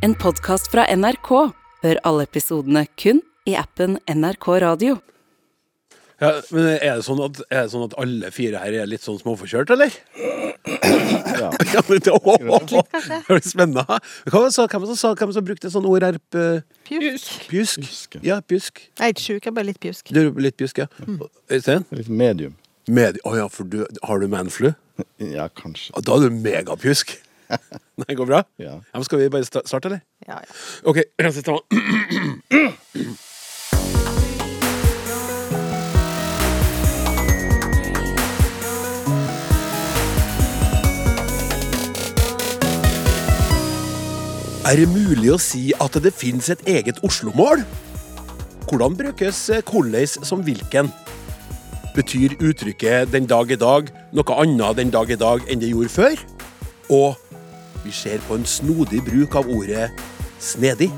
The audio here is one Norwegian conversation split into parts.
En podkast fra NRK. Hør alle episodene kun i appen NRK Radio. Ja, men er det, sånn at, er det sånn at alle fire her er litt sånn småforkjørt, eller? Ja. Ja, men det, åh, kanskje. det blir spennende. Hvem var det som- hvem som sa- hvem som brukte sånn ord her? Pjusk. Pjusk? Pjusk, ja. Pjusk. Jeg er ikke sjuk, jeg er bare litt pjusk. Du er litt pjusk, ja. Øystein? Litt medium. Medi oh, ja, for du, har du manflu? Ja, kanskje. Da er du megapjusk. Nei, går bra? Ja. men skal vi bare starte, eller? Ja, ja. OK. rense tennene. Er det mulig å si at det finnes et eget Oslo-mål? Hvordan brukes 'hvordan' som hvilken? Betyr uttrykket 'den dag i dag' noe annet den dag i dag enn det gjorde før? Og vi ser på en snodig bruk av ordet 'snedig'.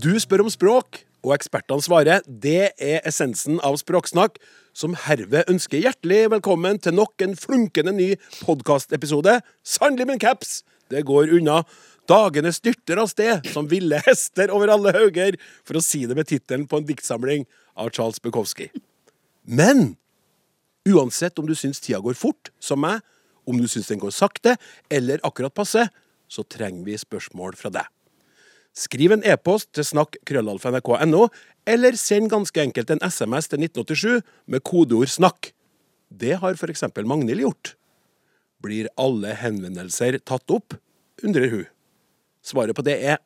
Du spør om språk, og ekspertene svarer. Det er essensen av Språksnakk, som herved ønsker hjertelig velkommen til nok en flunkende ny podkastepisode. Sannelig min caps! Det går unna. Dagene styrter av sted som ville hester over alle hauger, for å si det med tittelen på en diktsamling av Charles Bukowski. Men uansett om du syns tida går fort, som meg, om du syns den går sakte, eller akkurat passe, så trenger vi spørsmål fra deg. Skriv en e-post til snakk.krøllalfa.nrk.no, eller send ganske enkelt en SMS til 1987 med kodeord 'snakk'. Det har eksempel Magnhild gjort. Blir alle henvendelser tatt opp? undrer hun. Svaret på det er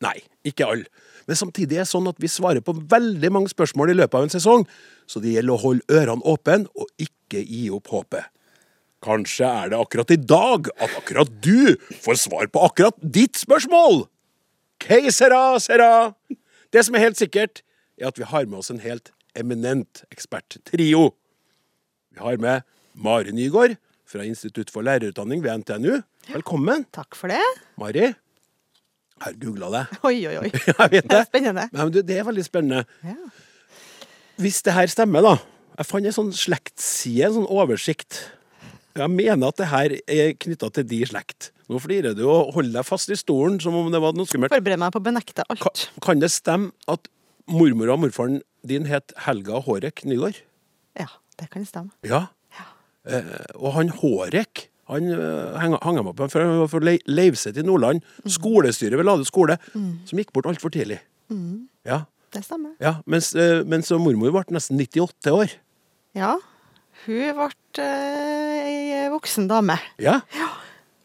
nei, ikke alle. Men samtidig er det sånn at vi svarer på veldig mange spørsmål i løpet av en sesong, så det gjelder å holde ørene åpne og ikke gi opp håpet. Kanskje er det akkurat i dag at akkurat du får svar på akkurat ditt spørsmål! Keisera, sera! Det som er helt sikkert, er at vi har med oss en helt eminent eksperttrio. Vi har med Mari Nygaard fra Institutt for lærerutdanning ved NTNU. Velkommen, Takk for det. Mari. Har googla det. Oi, oi, oi. Jeg vet det. Spennende. Men du, det er veldig spennende. Ja. Hvis det her stemmer, da Jeg fant en sånn slektsside, en sånn oversikt. Jeg mener at det her er knytta til de slekt. Nå flirer du og holder deg fast i stolen som om det var noe skummelt. Forbered meg på å benekte alt. kan det stemme at mormor og morfaren din het Helga Hårek Nygaard? Ja, det kan stemme. Ja. Eh, og han Hårek han eh, hang, hang meg på for, han var fra Leivset i Nordland. Skolestyret ved Lade skole, som gikk bort altfor tidlig. Ja, Det stemmer. ja. Mens, eh, mens mormor ble nesten 98 år. Ja. Hun ble eh, ei voksen dame. Ja.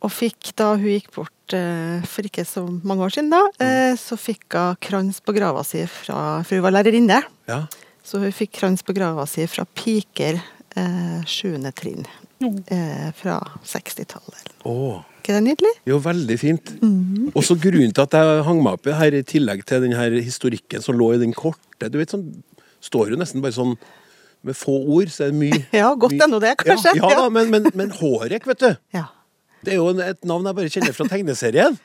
Og fikk, da hun gikk bort for ikke så mange år siden, da, eh, så fikk hun krans på grava si fra For hun var lærerinne. ja. Så hun fikk krans på grava si fra piker eh, sjuende trinn. Eh, fra 60-tallet. Oh. ikke det nydelig? Jo, veldig fint. Og så grunnen til at jeg hang meg opp i her, i tillegg til den her historikken som lå i den korte Du vet, sånn står jo nesten bare sånn med få ord, så er det mye Ja, godt ennå det, kanskje. Ja, ja da, men, men, men Hårek, vet du. Ja. Det er jo et navn jeg bare kjenner fra tegneserien.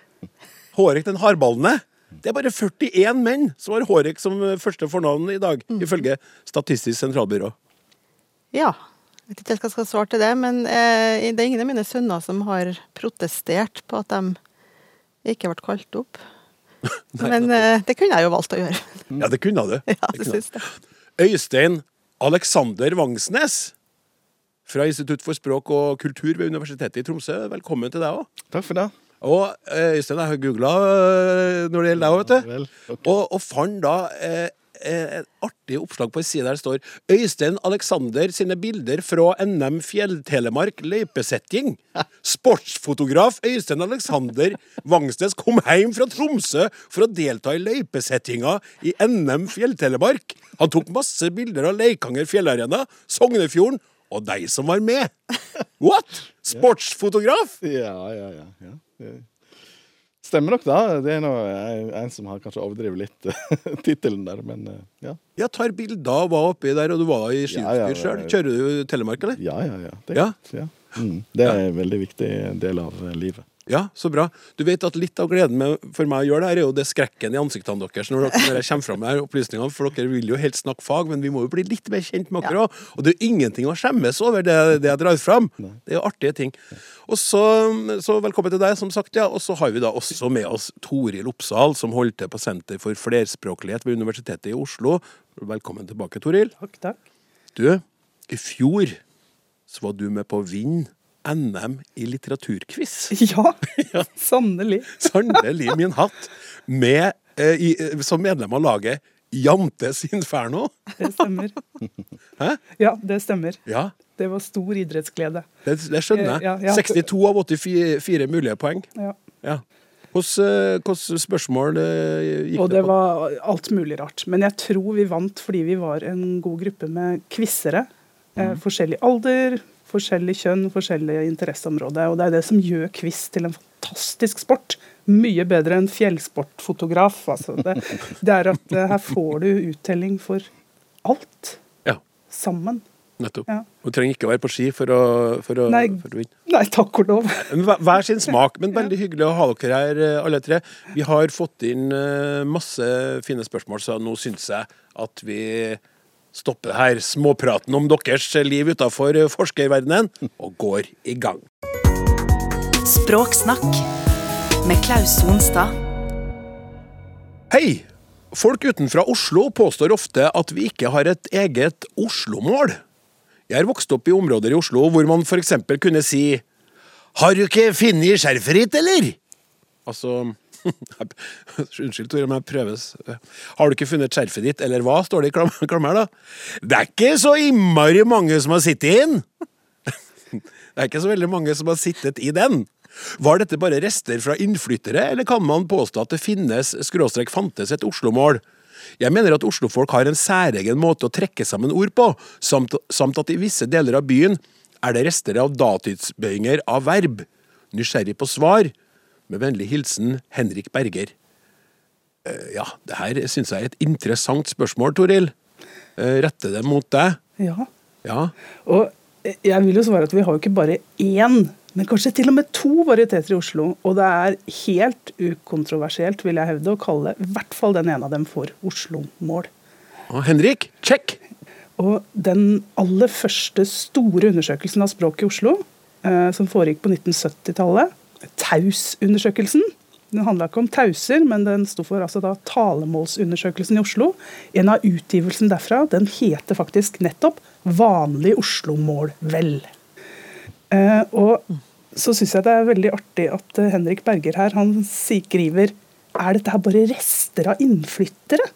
Hårek den hardballende. Det er bare 41 menn som har Hårek som første fornavn i dag, ifølge Statistisk sentralbyrå. ja. Jeg vet ikke jeg skal svare til det, men eh, det er ingen av mine sønner som har protestert på at de ikke ble kalt opp. Men eh, det kunne jeg jo valgt å gjøre. Ja, det kunne du. Ja, Det det jeg. Øystein Alexander Vangsnes fra Institutt for språk og kultur ved Universitetet i Tromsø. Velkommen til deg òg. Takk for det. Og eh, Øystein, jeg har googla når det gjelder deg òg, vet du. Vel, okay. Og, og fant da eh, eh, artig oppslag på en side der det står Øystein Alexander sine bilder fra NM Fjell-Telemark løypesetting. Sportsfotograf Øystein Alexander Vangsnes kom hjem fra Tromsø for å delta i løypesettinga i NM Fjell-Telemark. Han tok masse bilder av Leikanger fjellarena, Sognefjorden og de som var med. What? Sportsfotograf? Ja, ja, ja. ja. Stemmer nok, da. Det er noe, en som har kanskje overdrevet litt tittelen der, men ja. ja. Jeg tar bilder og var oppi der, og du var i Ja, ja, sjøl. Kjører du Telemark, eller? Ja, ja, ja. Det, Ja. ja. Mm. det er en veldig viktig del av eh, livet. Ja, så bra. Du vet at litt av gleden med, for meg å gjøre det her, er jo det skrekken i ansiktene deres når, dere, når jeg kommer fram med her opplysningene, for dere vil jo helst snakke fag, men vi må jo bli litt mer kjent med dere òg. Og det er jo ingenting å skjemmes over, det, det jeg drar fram. Det er jo artige ting. Og så, så velkommen til deg, som sagt, ja. Og så har vi da også med oss Toril Oppsal, som holder til på Senter for flerspråklighet ved Universitetet i Oslo. Velkommen tilbake, Toril. Takk, takk. Du, i fjor så var du med på å vinne NM i litteraturquiz. Ja, sannelig. Sannelig min hatt. Med, eh, i, eh, som medlem av laget Jantes Inferno. Det stemmer. Hæ? Ja, det stemmer. Ja, Det var stor idrettsglede. det, det skjønner jeg. Ja, ja. 62 av 84 mulige poeng. Ja. Ja. Hvordan, hvordan spørsmål eh, gikk Og det det på? var alt mulig rart. Men jeg tror vi vant fordi vi var en god gruppe med quizere. Eh, Mm. forskjellig alder, forskjellig kjønn, forskjellige interesseområder. Og det er det som gjør quiz til en fantastisk sport. Mye bedre enn fjellsportfotograf. Altså. Det, det er at eh, her får du uttelling for alt Ja, sammen. nettopp. Ja. Du trenger ikke å være på ski for å, for å, Nei. for å vinne. Nei, takk og lov. Hver- sin smak, men veldig hyggelig å ha dere her, eh, alle tre. Vi har fått inn eh, masse fine spørsmål, så nå syns jeg at vi stopper her småpraten om deres liv utafor forskerverdenen, og går i gang. Språksnakk med Klaus Sonstad. Hei! Folk utenfra Oslo påstår ofte at vi ikke har et eget Oslo-mål. Jeg er vokst opp i områder i Oslo hvor man for eksempel kunne si Har du ikke funnet skjerfet ditt, eller? Altså Unnskyld, Tore, men jeg prøves. Har du ikke funnet skjerfet ditt, eller hva? Står det i klam klam her, da. Det er ikke så innmari mange som har sittet inn! Det er ikke så veldig mange som har sittet i den. Var dette bare rester fra innflyttere, eller kan man påstå at det finnes skråstrek fantes et Oslo-mål? Jeg mener at oslofolk har en særegen måte å trekke sammen ord på, samt, samt at i visse deler av byen er det rester av datidsbøyinger av verb. Nysgjerrig på svar. Med vennlig hilsen Henrik Berger. Eh, ja, det her syns jeg er et interessant spørsmål, Toril. Eh, rette det mot deg. Ja. Ja. Og jeg vil jo svare at vi har jo ikke bare én, men kanskje til og med to varieteter i Oslo. Og det er helt ukontroversielt, vil jeg hevde, å kalle i hvert fall den ene av dem for Oslo-mål. Og Henrik, check! Og den aller første store undersøkelsen av språk i Oslo, eh, som foregikk på 1970-tallet, Taus-undersøkelsen, den handla ikke om tauser, men den sto for altså da talemålsundersøkelsen i Oslo. En av utgivelsen derfra den heter faktisk nettopp 'Vanlig Oslo-mål vel'. Eh, og så syns jeg det er veldig artig at eh, Henrik Berger her han skriver er dette her bare rester av innflyttere?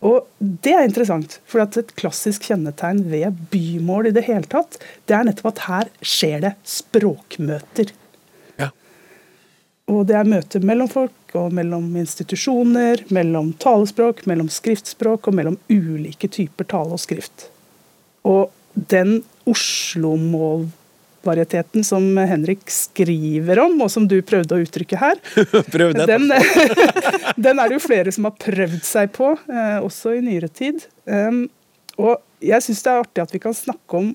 Og Det er interessant, for et klassisk kjennetegn ved bymål i det hele tatt, det er nettopp at her skjer det språkmøter. Og det er møter mellom folk og mellom institusjoner, mellom talespråk, mellom skriftspråk og mellom ulike typer tale og skrift. Og den Oslo-målvarieteten som Henrik skriver om, og som du prøvde å uttrykke her, den, den er det jo flere som har prøvd seg på, eh, også i nyere tid. Og jeg syns det er artig at vi kan snakke om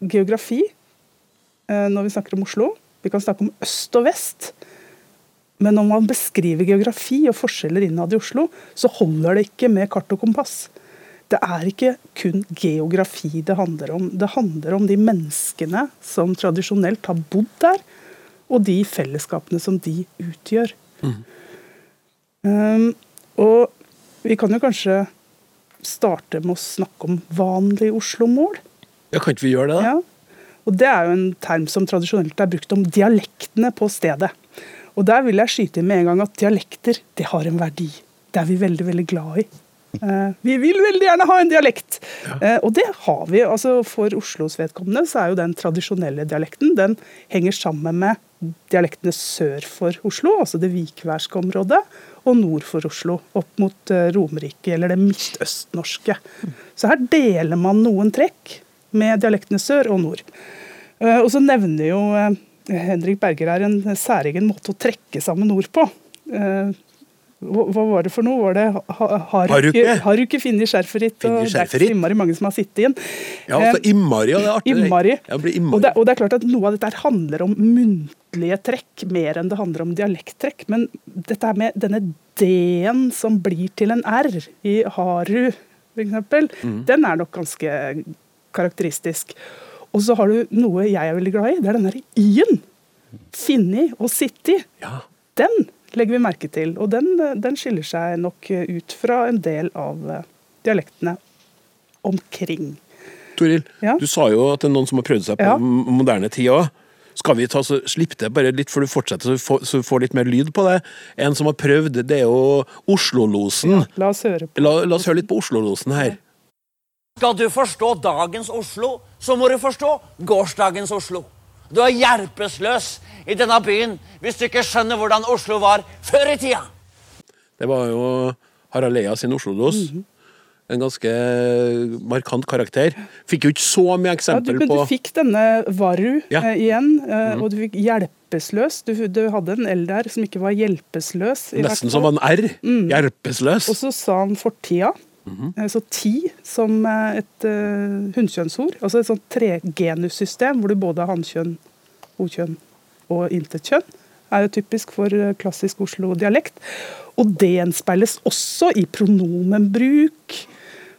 geografi eh, når vi snakker om Oslo. Vi kan snakke om øst og vest. Men når man beskriver geografi og forskjeller innad i Oslo, så holder det ikke med kart og kompass. Det er ikke kun geografi det handler om. Det handler om de menneskene som tradisjonelt har bodd der, og de fellesskapene som de utgjør. Um, og vi kan jo kanskje starte med å snakke om vanlig Oslo-mål. Ja, kan ikke vi gjøre det, da? Ja. Og det er jo en term som tradisjonelt er brukt om dialektene på stedet. Og der vil jeg skyte inn med en gang at dialekter, det har en verdi. Det er vi veldig, veldig glad i. Eh, vi vil veldig gjerne ha en dialekt! Eh, og det har vi. altså For Oslos vedkommende så er jo den tradisjonelle dialekten den henger sammen med dialektene sør for Oslo, altså det vikværske området, og nord for Oslo, opp mot eh, Romerike, eller det midtøstnorske. Så her deler man noen trekk med dialektene sør og nord. Og så nevner jo Henrik Berger er en særegen måte å trekke sammen ord på. Eh, hva, var det for noe? Var det, ha, har, Har du ikke, ikke? har du ikke funnet skjerfet ditt? Og Det er innmari mange som har sittet inn. Ja, altså Innmari, ja, det er artig. det. Innmari. Ja, Og, det, og det er klart at Noe av dette handler om muntlige trekk mer enn det handler om dialekttrekk. Men dette med denne D-en som blir til en R i Haru, f.eks., Mm. den er nok ganske karakteristisk. Og så har du noe jeg er veldig glad i. Det er den derre I-en. Finni og sitti. Ja. Den legger vi merke til. Og den, den skiller seg nok ut fra en del av eh, dialektene omkring. Toril, Ja. du sa jo at det er noen som har prøvd seg på Ja. moderne tid òg. Skal vi ta så slippe det bare litt før du fortsetter, så vi får, så vi får litt mer lyd på det? En som har prøvd, det er jo Oslo-losen. La oss høre på. La, la oss høre litt på Oslo-losen her. Skal du forstå dagens Oslo, så må du forstå gårsdagens Oslo. Du er hjelpeløs i denne byen hvis du ikke skjønner hvordan Oslo var før i tida. Det var jo Harald Eia sin Oslo-dos. Mm -hmm. En ganske markant karakter. Fikk jo ikke så mye Ja, du, eksempel men på du fikk denne Varu Ja. Eh, igjen, eh, og du fikk hjelpeløs. Du, du hadde en L der som ikke var hjelpeløs. Nesten som en R. Hjelpeløs. Og så sa han fortida. Mhm. -hmm. Så ti som eh, et uh, hunnkjønnsord. Altså et sånt tregenussystem hvor du både har hannkjønn, okjønn og intetkjønn. Er jo typisk for eh, klassisk Oslo-dialekt. Og det gjenspeiles også i pronomenbruk.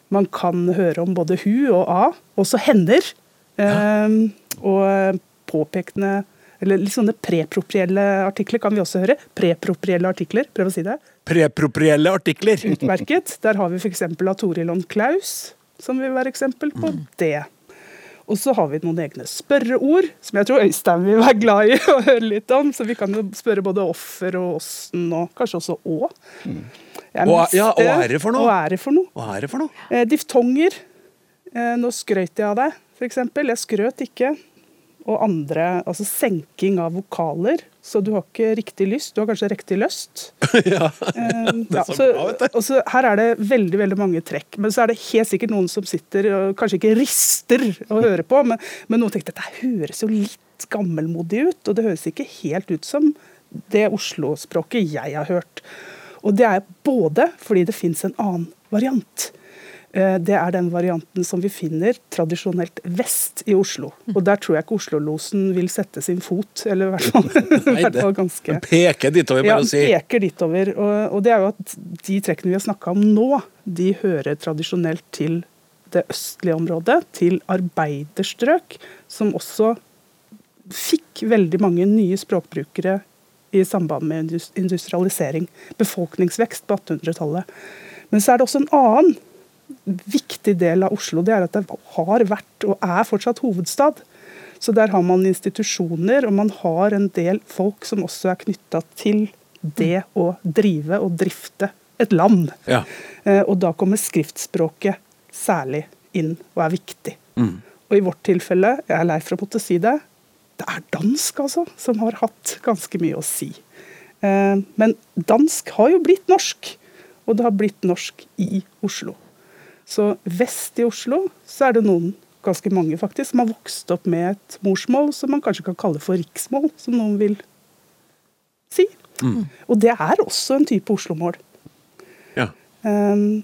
Man kan høre om både hu og a, også hender. Eh, og påpekende Eller litt sånne preproprielle artikler kan vi også høre. Preproprielle artikler, prøv å si det. Preproprielle artikler. Utmerket. Der har vi f.eks. av Toril og Klaus, som vil være eksempel på det. Og så har vi noen egne spørreord, som jeg tror Øystein vil være glad i å høre litt om. Så vi kan jo spørre både offer og åssen, og kanskje også å. Og- ja, og ære for noe? Og ære for noe? Hva ære for noe? Eh, diftonger. Eh, nå skrøt jeg av deg, f.eks. Jeg skrøt ikke. Og andre Altså senking av vokaler. Så du har ikke riktig lyst, du har kanskje riktig lyst. ja. Eh, Det er så så, bra, vet du. og så her er det veldig veldig mange trekk. Men så er det helt sikkert noen som sitter og kanskje ikke rister og hører på, men, men noen tenker at dette høres jo litt gammelmodig ut. Og det høres ikke helt ut som det Oslo-språket jeg har hørt. Og det er både fordi det fins en annen variant. Eh, Det er den varianten som vi finner tradisjonelt vest i Oslo. Og der tror jeg ikke Oslo-losen vil sette sin fot, eller i hvert fall, Nei, hvert fall ganske Den peker ditover, ja, bare å si. Ja, peker ditover. Og, og det er jo at de trekkene vi har snakka om nå, de hører tradisjonelt til det østlige området, til arbeiderstrøk, som også fikk veldig mange nye språkbrukere i samband med industrialisering. Befolkningsvekst på 1800-tallet. Men så er det også en annen viktig del av Oslo. Det er at det har vært og er fortsatt hovedstad. Så der har man institusjoner, og man har en del folk som også er knytta til det å drive og drifte et land. Ja. Eh, Og da kommer skriftspråket særlig inn og er viktig. Mm. Og i vårt tilfelle, jeg er lei for å måtte si det, det er dansk altså, som har hatt ganske mye å si. Eh, Men dansk har jo blitt norsk, og det har blitt norsk i Oslo. Så vest i Oslo så er det noen, ganske mange faktisk, som har vokst opp med et morsmål som man kanskje kan kalle for riksmål, som noen vil si. Og det er også en type Oslo-mål. Ja. Um,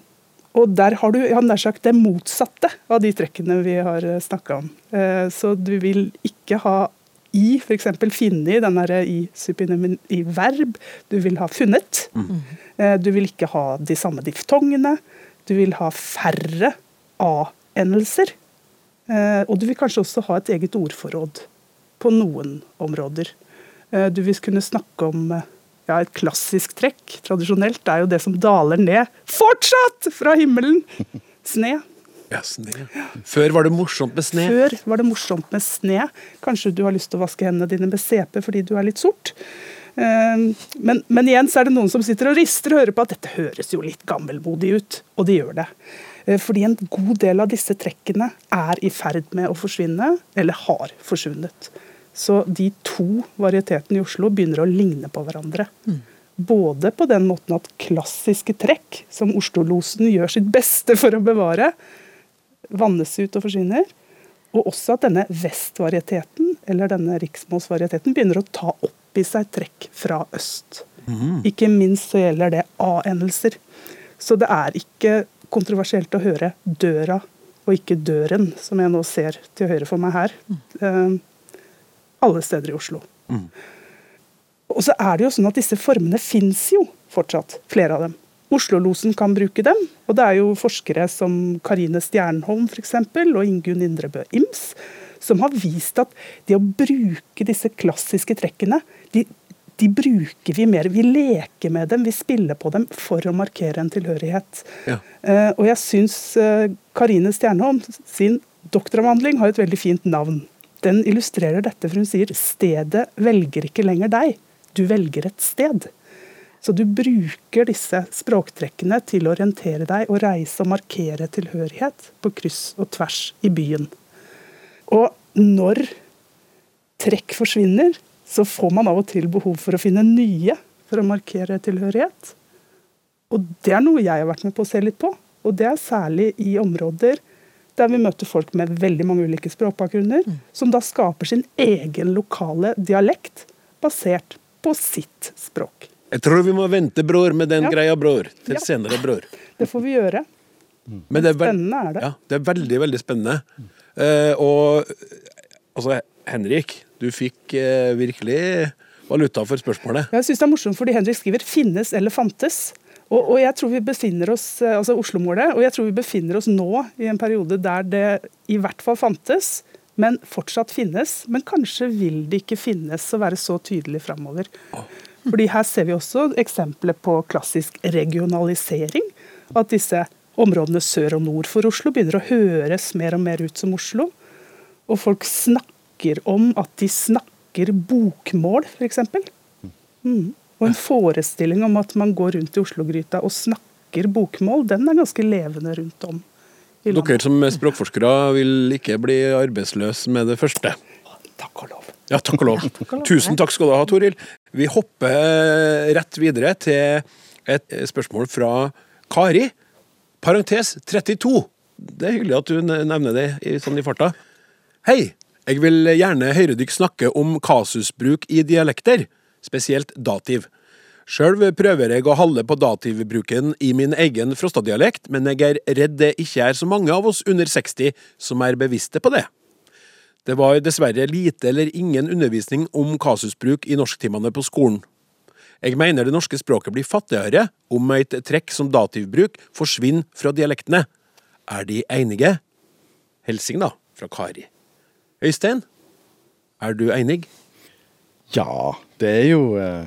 og der har du ja, nær sagt det motsatte av de trekkene vi har snakka om. Uh, så du vil ikke ha i, f.eks. finne i, den der i, verb. Du vil ha funnet. Eh, du vil ikke ha de samme diftongene. Du vil ha færre a-endelser. Eh, og du vil kanskje også ha et eget ordforråd på noen områder. Eh, du vil kunne snakke om eh, ja, et klassisk trekk, tradisjonelt, er jo det som daler ned fortsatt fra himmelen. Sne. ja, sne. Før var det morsomt med sne. Før var det morsomt med sne. Kanskje du har lyst til å vaske hendene dine med CP fordi du er litt sort. Eh, Men, men igjen så er det noen som sitter og rister og hører på at dette høres jo litt gammelmodig ut, og det gjør det. Eh, Fordi en god del av disse trekkene er i ferd med å forsvinne, eller har forsvunnet. Så de to varietetene i Oslo begynner å ligne på hverandre. Både på den måten at klassiske trekk, som Oslo-losen gjør sitt beste for å bevare, vannes ut og forsvinner. Og også at denne vestvarieteten, eller denne riksmålsvarieteten, begynner å ta opp i seg trekk fra øst. Ikke minst så gjelder det a-endelser. Så det er ikke kontroversielt å høre døra og ikke døren, som jeg nå ser til høyre for meg her. Eh, alle steder i Oslo. Og så er det jo sånn at disse formene fins jo fortsatt, flere av dem. Oslo-losen kan bruke dem, og det er jo forskere som Karine Stjernholm eksempel, og Ingunn Indrebø Ims som har vist at det å bruke disse klassiske trekkene, de, de bruker vi mer. Vi leker med dem, vi spiller på dem for å markere en tilhørighet. Ja. Uh, og jeg syns Karine Karine Stjernholm sin doktoravhandling har et veldig fint navn. Den illustrerer dette, for hun sier 'stedet velger ikke lenger deg, du velger et sted'. Så du bruker disse språktrekkene til å orientere deg og reise og markere tilhørighet på kryss og tvers i byen. Og når trekk forsvinner, så får man av og til behov for å finne nye for å markere tilhørighet. Og det er noe jeg har vært med på å se litt på. Og det er særlig i områder der vi møter folk med veldig mange ulike språkbakgrunner, som da skaper sin egen lokale dialekt basert på sitt språk. Jeg tror vi må vente, bror, med den Ja. greia, bror. Til Ja. senere, bror. Det får vi gjøre. Men det er Spennende er det. Ja, det er veldig, veldig spennende. Eh, og altså, Henrik, du fikk eh, virkelig valuta for spørsmålet. Jeg synes det er morsomt fordi Henrik skriver 'finnes eller fantes'. Og, og jeg tror vi befinner oss, eh, altså Oslo-målet, og jeg tror vi befinner oss nå i en periode der det i hvert fall fantes, men fortsatt finnes. Men kanskje vil det ikke finnes å være så tydelig framover. Fordi her ser vi også eksempler på klassisk regionalisering. At disse områdene sør og nord for Oslo begynner å høres mer og mer ut som Oslo. Og folk snakker om at de snakker bokmål, f.eks. Mm. Og en forestilling om at man går rundt i Oslo-gryta og snakker bokmål, den er ganske levende rundt om. Dere som er språkforskere vil ikke bli arbeidsløse med det første. Takk og lov. Ja, takk og lov. Tusen takk skal du ha, Toril. Vi hopper rett videre til et spørsmål fra Kari. Parentes 32. Det er hyggelig at du nevner det i, sånn i farta. Hei! Jeg vil gjerne høre dere snakke om kasusbruk i dialekter, spesielt dativ. Sjøl prøver jeg å holde på dativbruken i min egen Frosta-dialekt, men jeg er redd det ikke er så mange av oss under 60 som er bevisste på det. Det var dessverre lite eller ingen undervisning om kasusbruk i norsktimene på skolen. Jeg mener det norske språket blir fattigere om et trekk som dativbruk forsvinner fra dialektene. Er De enige? Helsing, da, fra Kari. Øystein, er du enig? Ja, det er jo eh,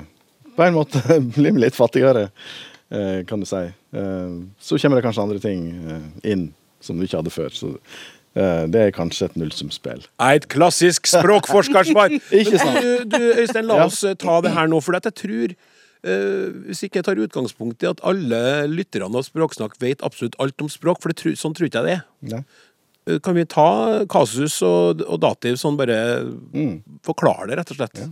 På en måte blir vi litt fattigere, eh, kan du si. Eh, så kommer det kanskje andre ting eh, inn som du ikke hadde før. Så det er kanskje et nullsumspill. Et klassisk språkforskersvar! Ikke sant? Du, du, Øystein, la oss eh, ta det her nå, for jeg tror Uh, Hvis ikke jeg tar utgangspunkt i at alle lytterne av Språksnakk vet absolutt alt om språk, for det, tru- sånn tror ikke jeg det er. Eh, Kan vi ta kasus og, og dativ sånn bare Mm. Forklare det, rett og slett?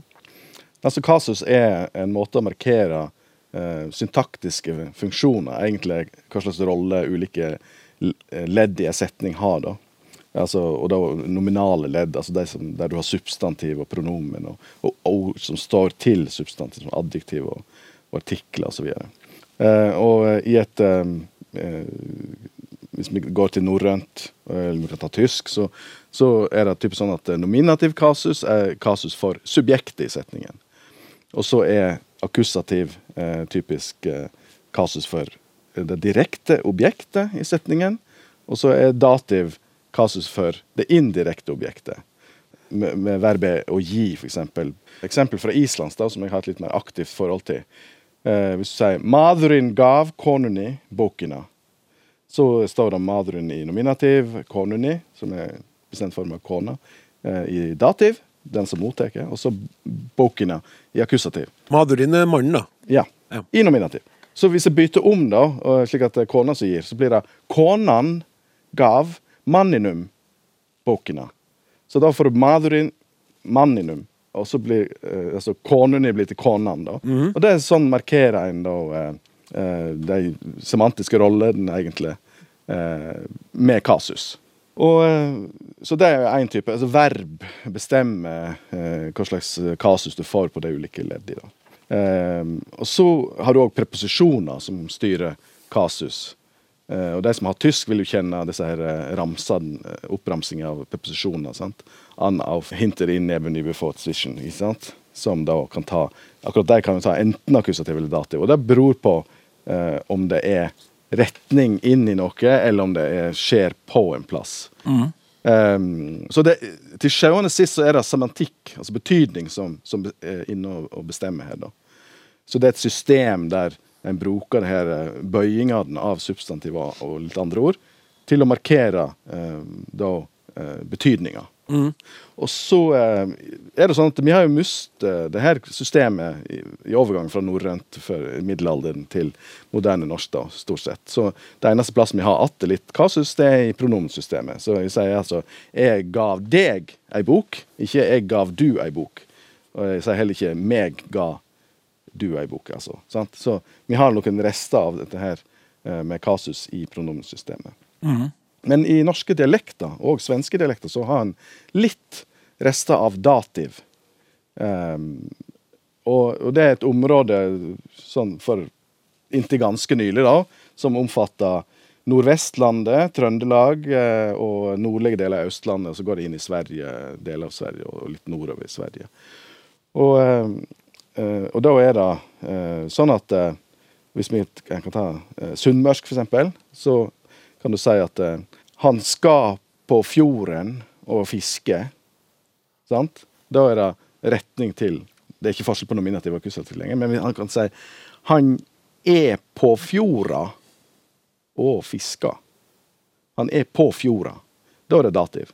Altså Kasus er en måte å markere uh, syntaktiske funksjoner, egentlig hva slags rolle ulike eh, ledd i en setning har. da. Altså, og da nominale ledd, altså de som, der du har substantiv og pronomen, og, og ord som står til substantiv, som adjektiv og, og artikler osv. Eh, og i et eh, eh, Hvis vi går til norrønt, eh, eller vi kan ta tysk, så, så er det typisk sånn at eh, nominativ kasus er kasus for subjektet i setningen. Og så er akkusativ eh, typisk eh, kasus for det direkte objektet i setningen. Og så er dativ kasus for det indirekte objektet. Med, med verbet å gi, f.eks. Eksempel. eksempel fra islandsk, som jeg har et litt mer aktivt forhold til. Eh, hvis du sier 'Maðurinn gav konuni bokina', så står det 'maðurinn' i nominativ, 'konuni', som er bestemt form av kona, eh, i dativ, den som mottar, og så 'bokina' i akkusativ. Madurin er mannen, da. Ja, Ja. i nominativ. Så hvis jeg bytter om, da, slik at det er kona som gir, så blir det 'konan gav manninum bókina'. Så da får du Madurin manninum', og så blir eh, altså konuni blir til konan, da. Og det er sånn markerer en da eh, eh, de semantiske rollene, egentlig, eh, med kasus. Og, eh, så det er én type. altså Verb bestemmer eh, hva slags kasus du får på de ulike ledd i. da. Eh, og så har du òg preposisjoner som styrer kasus. Eh, og de som har tysk, vil jo kjenne disse her eh, ramsene, eh, oppramsingen av preposisjoner. sant? An auf hinter in neben before zwischen, ikke sant? Som da kan ta Akkurat de kan jo ta enten akkusativ eller dativ. Og det beror på eh, om det er retning inn i noe, eller om det er, skjer på en plass. Um, så det, til sjuende og sist så er det semantikk, altså betydning, som, som er inne og bestemmer her. da. Så det er et system der en bruker det her eh, bøyingene av substantiv og litt andre ord til å markere eh, da eh, betydninga. Og så eh, er det sånn at vi har jo mistet det her systemet i, i overgang fra norrønt for middelalderen til moderne norsk, da, stort sett. Så det eneste plassen vi har atter litt kasus, det er i pronomensystemet. Så jeg sier altså 'jeg gav deg ei bok', ikke 'jeg gav du ei bok'. Og jeg sier heller ikke 'meg ga du i boka. altså. Så vi har noen rester av dette her eh, med kasus i pronomensystemet. Men i norske dialekter, og svenske dialekter, så har en litt rester av dativ. Um, og, og det er et område sånn for inntil ganske nylig, da, som omfatter Nordvestlandet, Trøndelag eh, og nordlige deler av Østlandet. Og så går det inn i Sverige, deler av Sverige og litt nordover i Sverige. Og, eh, eh, og da er det eh, sånn at eh, hvis vi kan ta eh, sunnmørsk, eksempel, så kan du si at eh, han skal på fjorden og fiske. Sant? Da er det retning til Det er ikke forskjell på nominativ og akkusativ lenger, men han kan si han er på fjorda og fisker. Han er på fjorda. Da er det dativ.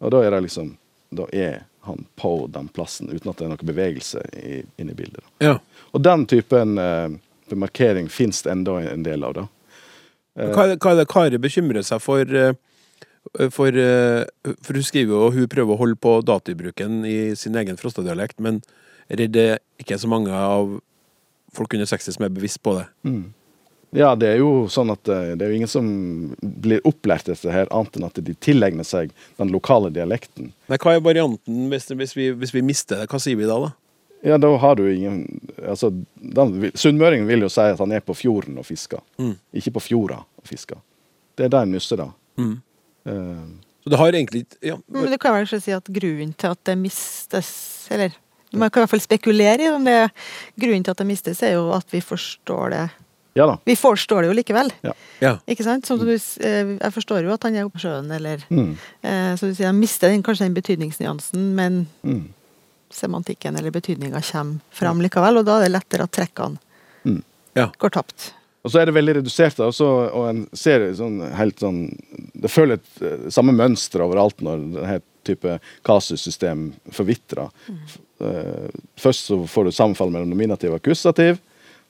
Og da er det liksom Da er han på den plassen, uten at det er noe bevegelse i, inne i bildet. Ja. Og den typen eh, markering fins det enda en del av, da. Hva, er det- hva er det Kari bekymrer seg for? eh, For, eh, for hun skriver jo hun prøver å holde på datibruken i sin egen Frosta-dialekt, men er det ikke så mange av folk under 60 som er bevisst på det? Ja, det er jo sånn at eh, det er jo ingen som blir opplært dette her, annet enn at de tilegner seg den lokale dialekten. Nei, hva er varianten hvis, hvis, vi, hvis vi mister det? Hva sier vi da, da? Ja, da har du ingen Altså, Sunnmøringen vil jo si at han er på fjorden og fisker, ikke på fjorda og fisker. Det er der en nusser, da. Eh, Så det har egentlig ikke ja, Men du kan vel ikke si at grunnen til at det mistes, eller man kan i hvert fall spekulere i om det er grunnen til at det mistes, er jo at vi forstår det ja da. Vi forstår det jo likevel. Ja. ja. Ikke sant? Som du, eh, jeg forstår jo at han er oppe på sjøen, eller Mm. eh, Så du sier han mister den, kanskje den betydningsnyansen, men Mm. semantikken eller betydninga kommer fram likevel, og da er det lettere at trekkene Mm. Ja. går tapt. Og så er det veldig redusert, og, så, og en ser sånn helt sånn Det følger et eh, samme mønster overalt når denne type kasussystem forvitrer. F- eh, først så får du sammenfall mellom nominativ og akkusativ,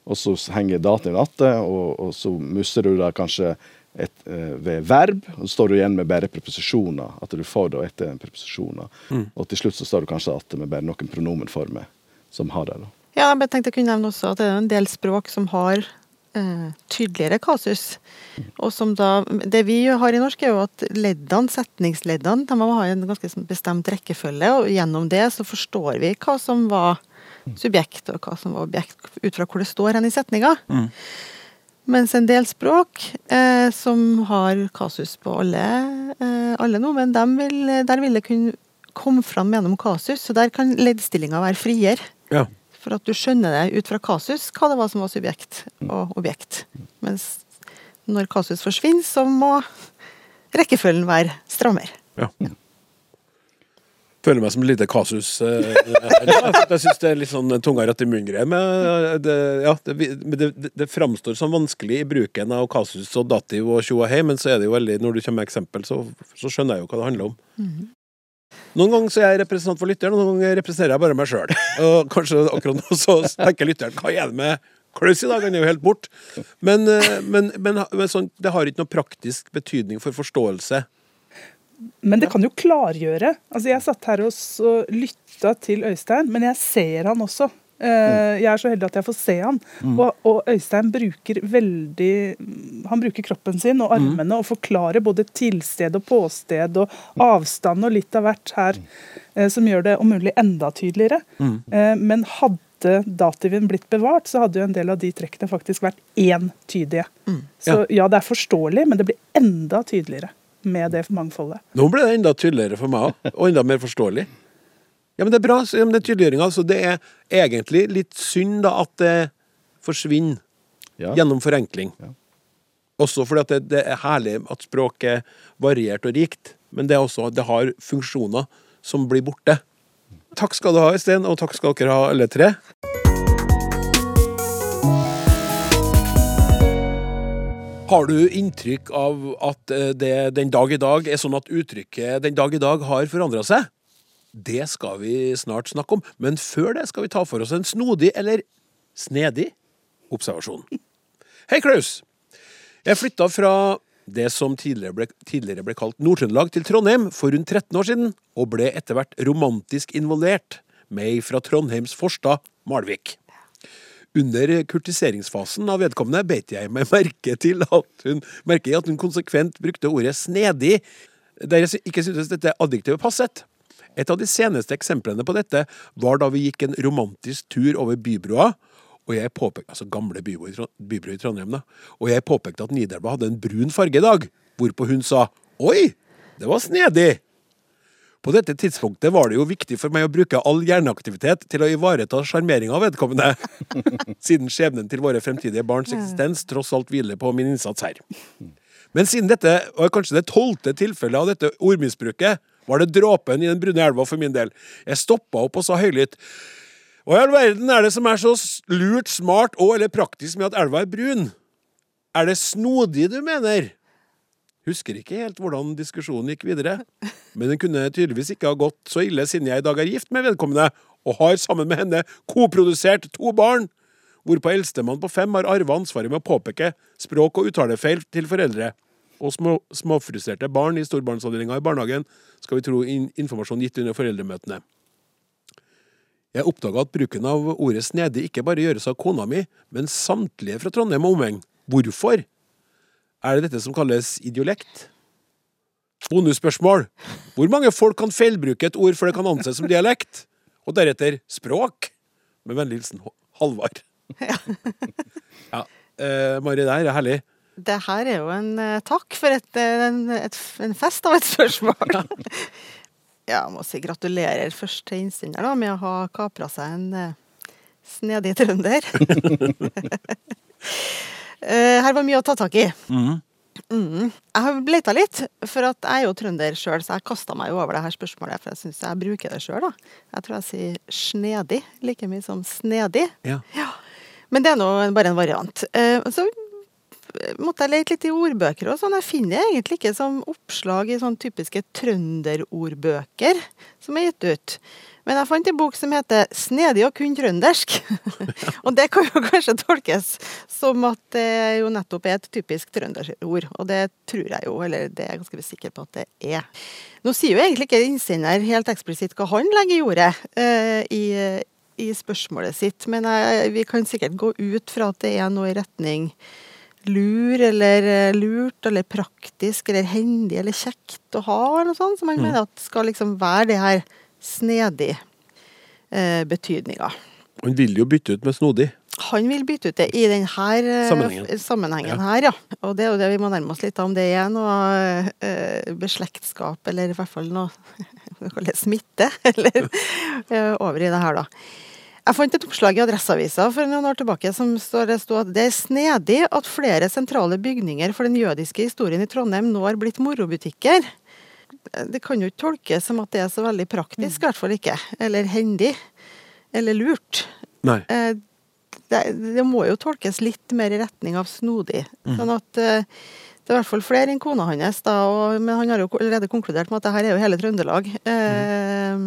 og så henger dativen atter, og, og så mister du da kanskje et, eh, ved verb, og så står du igjen med bare preposisjoner. At du får da etter preposisjoner. Og til slutt så står du kanskje igjen med bare noen pronomenformer som har det. da. Ja, jeg tenkte jeg kunne nevne også at det er en del språk som har eh, tydeligere kasus. Og som da Det vi har i norsk, er jo at leddene, setningsleddene, de må ha en ganske sånn bestemt rekkefølge, og gjennom det så forstår vi hva som var subjekt, og hva som var objekt, ut fra hvor det står hen i setninga. Mens en del språk eh, som har kasus på alle, eh, alle nå, men dem vil, der vil det kunne komme fram gjennom kasus, så der kan leddstillinga være friere. ja. For at du skjønner det ut fra kasus hva det var som var subjekt og objekt. Mens når kasus forsvinner, så må rekkefølgen være strammere. ja. Føler meg som et lite kasus. eh, ja, for Jeg syns det er litt sånn tunga rett i munnen-greie. Men eh, det, ja, det, det, det, framstår som vanskelig i bruken av kasus og dativ og tjo og hei, men så er det jo veldig, når du kommer med eksempel, så, så skjønner jeg jo hva det handler om. Noen ganger så er jeg representant for lytteren, noen ganger representerer jeg bare meg sjøl. Og kanskje akkurat nå så tenker lytteren hva er det med Klaus i dag? Han er jo helt bort. Men, eh, men, men, men sånn, det har ikke noe praktisk betydning for forståelse. Men det kan jo klargjøre. Altså, jeg satt her og lytta til Øystein, men jeg ser han også. Eh, Jeg er så heldig at jeg får se han. Og, og Øystein bruker veldig Han bruker kroppen sin og armene og forklarer både tilsted og påsted og avstand og litt av hvert her, eh, som gjør det om mulig enda tydeligere. Eh, Men hadde dativen blitt bevart, så hadde jo en del av de trekkene faktisk vært entydige. Så ja, det er forståelig, men det blir enda tydeligere med det mangfoldet. Nå ble det enda tydeligere for meg òg, og enda mer forståelig. Ja, men det er bra. Ja, men det er tydeliggjøringa. Så det er egentlig litt synd da at det forsvinner Ja. gjennom forenkling. Ja. Også fordi at det, det er herlig at språket er variert og rikt, men det, er også, det har funksjoner som blir borte. Takk skal du ha, Øystein, og takk skal dere ha, alle tre. Har du inntrykk av at eh, det den dag i dag er sånn at uttrykket 'den dag i dag' har forandra seg? Det skal vi snart snakke om, men før det skal vi ta for oss en snodig, eller snedig, observasjon. Hei, Klaus! Jeg flytta fra det som tidligere ble, tidligere ble kalt Nord-Trøndelag til Trondheim for rundt 13 år siden, og ble etter hvert romantisk involvert med ei fra Trondheims forstad, Malvik. Under kurtiseringsfasen av vedkommende beit jeg meg merke til at hun, at hun konsekvent brukte ordet snedig, der jeg ikke syntes dette adjektivet passet. Et av de seneste eksemplene på dette var da vi gikk en romantisk tur over bybrua, og jeg påpekte, altså gamle bybro i Trondheim da, og jeg påpekte at Nidelva hadde en brun farge i dag, hvorpå hun sa, oi, det var snedig. På dette tidspunktet var det jo viktig for meg å bruke all hjerneaktivitet til å ivareta sjarmeringa av vedkommende, siden skjebnen til våre fremtidige barns eksistens tross alt hviler på min innsats her. Men siden dette var kanskje det tolvte tilfellet av dette ordmisbruket, var det dråpen i den brune elva for min del. Jeg stoppa opp og sa høylytt Hva i all verden er det som er så lurt, smart og eller praktisk med at elva er brun? Er det snodig du mener? Husker ikke helt hvordan diskusjonen gikk videre, men den kunne tydeligvis ikke ha gått så ille siden jeg i dag er gift med vedkommende og har sammen med henne koprodusert to barn, hvorpå eldstemann på fem har arva ansvaret med å påpeke språk- og uttalefeil til foreldre. Og små, småfrustrerte barn i storbarnsavdelinga i barnehagen skal vi tro in informasjon gitt under foreldremøtene. Jeg oppdaga at bruken av ordet snedig ikke bare gjøres av kona mi, men samtlige fra Trondheim og omegn. Hvorfor? Er det dette som kalles idiolekt? Bonusspørsmål. Hvor mange folk kan feilbruke et ord før det kan anses som dialekt? Og deretter språk? Med vennlig hilsen Halvard. Ja. Eh, Mari, det her er herlig. Det her er jo en eh, takk for et, eh, en, et, en fest av et spørsmål. ja, jeg må si gratulerer først til innsender da, med å ha kapra seg en eh, snedig trønder. Eh, her var mye å ta tak i. Mm. Jeg har leita litt, for at jeg er jo trønder sjøl, så jeg kasta meg jo over det her spørsmålet. For jeg syns jeg bruker det sjøl, da. Jeg tror jeg sier snedig like mye som snedig. Ja. Men det er nå bare en variant. Eh, så måtte jeg lete litt i ordbøker og sånn. Jeg finner egentlig ikke som oppslag i sånn typiske trønderordbøker som er gitt ut. Men jeg fant en bok som heter 'Snedig og kun trøndersk'. og det kan jo kanskje tolkes som at det jo nettopp er et typisk trønderord. Og det tror jeg jo, eller det er jeg ganske sikker på at det er. Nå sier jo egentlig ikke innsender helt eksplisitt hva han legger i ordet eh, i, i spørsmålet sitt, men jeg, vi kan sikkert gå ut fra at det er noe i retning lur eller eh, lurt eller praktisk eller hendig eller kjekt å ha, eller noe sånt, som han mener at skal liksom være det her snedig eh, betydninga. Han vil jo bytte ut med snodig. Han vil bytte ut det i denne Sammenhengen. sammenhengen her, ja. Og det er jo det vi må nærme oss litt av, om det er noe eh, beslektskap, eller i hvert fall noe smitte, eller eh, over i det her, da. Jeg fant et oppslag i Adresseavisa for noen år tilbake som står det stod at det er snedig at flere sentrale bygninger for den jødiske historien i Trondheim nå har blitt morobutikker. Det kan jo ikke tolkes som at det er så veldig praktisk, i hvert fall ikke. Eller hendig. Eller lurt. Nei. Eh, det, det må jo tolkes litt mer i retning av snodig. Sånn at eh, det er i hvert fall flere enn kona hans, da, og, men han har jo allerede konkludert med at det her er jo hele Trøndelag eh,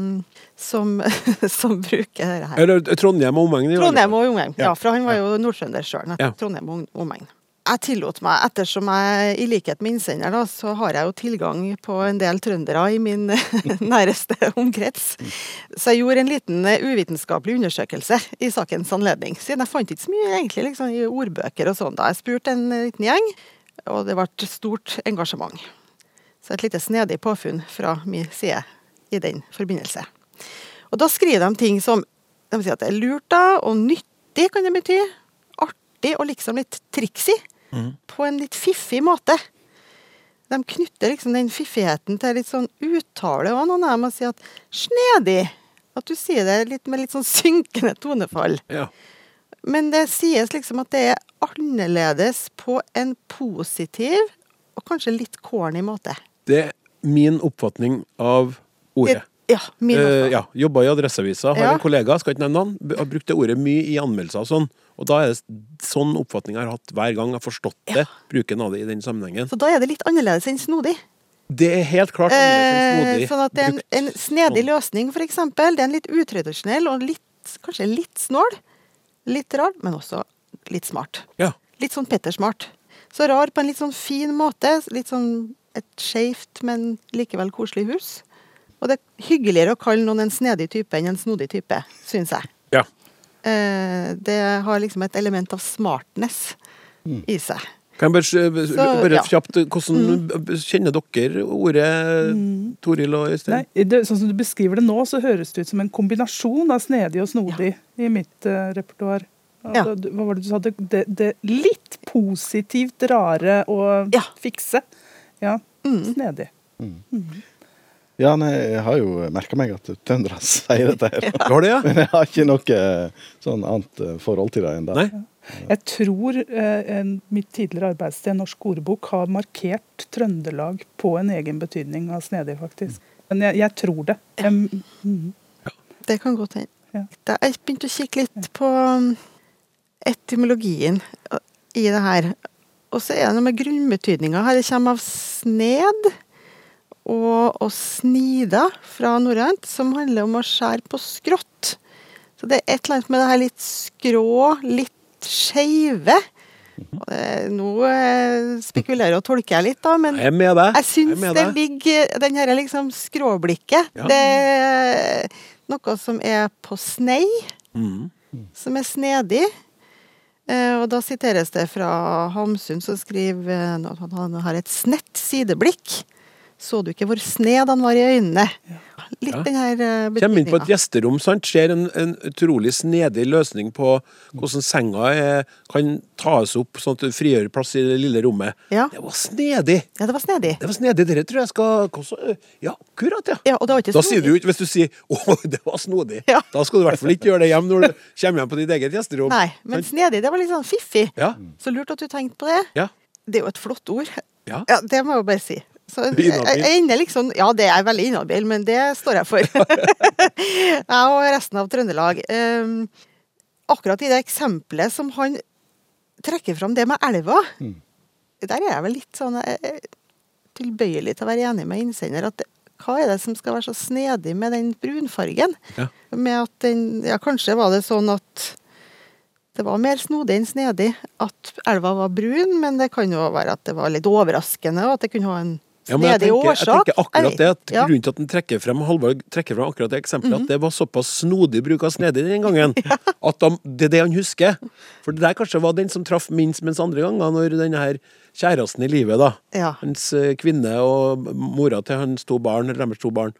som, som bruker det her. Eller Trondheim og omegn. Trondheim og omegn. Ja, Ja. for han var jo nordtrønder sjøl. Ja. Trondheim og omegn. Jeg tillot meg, ettersom jeg i likhet med innsender, da, så har jeg jo tilgang på en del trøndere i min næreste omkrets. Så jeg gjorde en liten eh, uvitenskapelig undersøkelse i sakens anledning. Siden jeg fant ikke så mye egentlig liksom, i ordbøker og sånn. da. Jeg spurte en eh, liten gjeng, og det ble stort engasjement. Så et lite snedig påfunn fra min side i den forbindelse. Og da skriver de ting som De sier at det er lurt, da, og nyttig kan det bety. Artig og liksom litt triksy. På en litt fiffig måte. De knytter liksom den fiffigheten til litt sånn uttale òg, noen av dem, sier at snedig. At du sier det litt med litt sånn synkende tonefall. Ja. Men det sies liksom at det er annerledes på en positiv og kanskje litt corny måte. Det er min oppfatning av ordet. Ja, min Eh, ja, Jobba i Adresseavisa. Har Ja. en kollega, skal ikke nevne han, har brukt det ordet mye i anmeldelser og sånn. Og da er det sånn oppfatning jeg har hatt hver gang jeg har forstått det, bruken av det i den sammenhengen. Så da er det litt annerledes enn snodig. Det er helt klart annerledes enn Eh, snodig. sånn at det er en, en snedig sånn. løsning, for eksempel. Det er en litt utradisjonell og litt, kanskje litt snål. Litt rar, men også litt smart. Ja. Litt sånn Petter-smart. Så rar på en litt sånn fin måte. Litt sånn et skeivt, men likevel koselig hus. Og det er hyggeligere å kalle noen en snedig type enn en snodig type, syns jeg. Ja. Eh, det har liksom et element av smartness i seg. Kan jeg bare, Så, bare ja. Mm. kjapt, hvordan kjenner dere ordet, Toril og Øystein? Nei, det, sånn som du beskriver det nå, så høres det ut som en kombinasjon av snedig og snodig i mitt uh, repertoar. Ja. Altså, Hva var det du sa? Det, det, det litt positivt rare å Ja. fikse. Ja, Mm. snedig. Ja, nei, jeg har jo merka meg at trøndere sier dette her. Du har det, ja? Men jeg har ikke noe eh, sånn annet eh, forhold til det enn det. Nei? Jeg tror eh, mitt tidligere arbeidssted, Norsk ordbok, har markert Trøndelag på en egen betydning av snedig, faktisk. Men jeg, jeg tror det. Jeg, mm, Det kan godt hende. Ja. Jeg begynte å kikke litt på um, etymologien uh, i det her. Og så er det noe med grunnbetydninga her. Det kommer av sned og, og snida fra norrønt, som handler om å skjære på skrått. Så det er et eller annet med det her litt skrå, litt skeive. Nå eh, spekulerer og tolker jeg litt, da, men Jeg med jeg syns det ligger Den her liksom skråblikket. Ja. Det er noe som er på snei, mm. som er snedig. Eh, og da siteres det fra Hamsun, som skriver eh, at han har et snett sideblikk. Så du ikke hvor sned han var i øynene? Litt Ja. den her Kommer inn på et gjesterom, sant? ser en, en utrolig snedig løsning på hvordan senga er, kan tas opp sånn at du frigjør plass i det lille rommet. Ja. Det var snedig! Ja, det var snedig. Det var snedig, dere tror jeg skal hvordan- Ja, akkurat, ja. Ja, og det var ikke Da sier du ikke, hvis du sier 'å, det var snodig', Ja. da skal du i hvert fall ikke gjøre det hjem når du kommer hjem på ditt eget gjesterom. Nei, men snedig, det var litt sånn fiffig. Ja. Så lurt at du tenkte på det. Ja. Det er jo et flott ord. Ja. Ja, det må jeg jo bare si. Så jeg, jeg liksom Ja, det er veldig inhabil, men det står jeg for. jeg og resten av Trøndelag. Um, akkurat i det eksempelet som han trekker fram, det med elva, der er jeg vel litt sånn tilbøyelig til å være enig med innsender. at hva er det som skal være så snedig med den brunfargen? Ja. Med at den Ja, kanskje var det sånn at det var mer snodig enn snedig at elva var brun, men det kan jo være at det var litt overraskende, og at det kunne ha en Ja, men jeg snedig tenker, jeg tenker akkurat det at Mhm. Grunnen til at den trekker frem Halvard trekker frem akkurat det eksempelet, at det var såpass snodig bruk av snedig den gangen. At de, det er det han husker. For det der kanskje var den som traff minst, mens andre ganger, når denne her kjæresten i livet, da, hans eh, kvinne og mora til hans to barn, eller deres to barn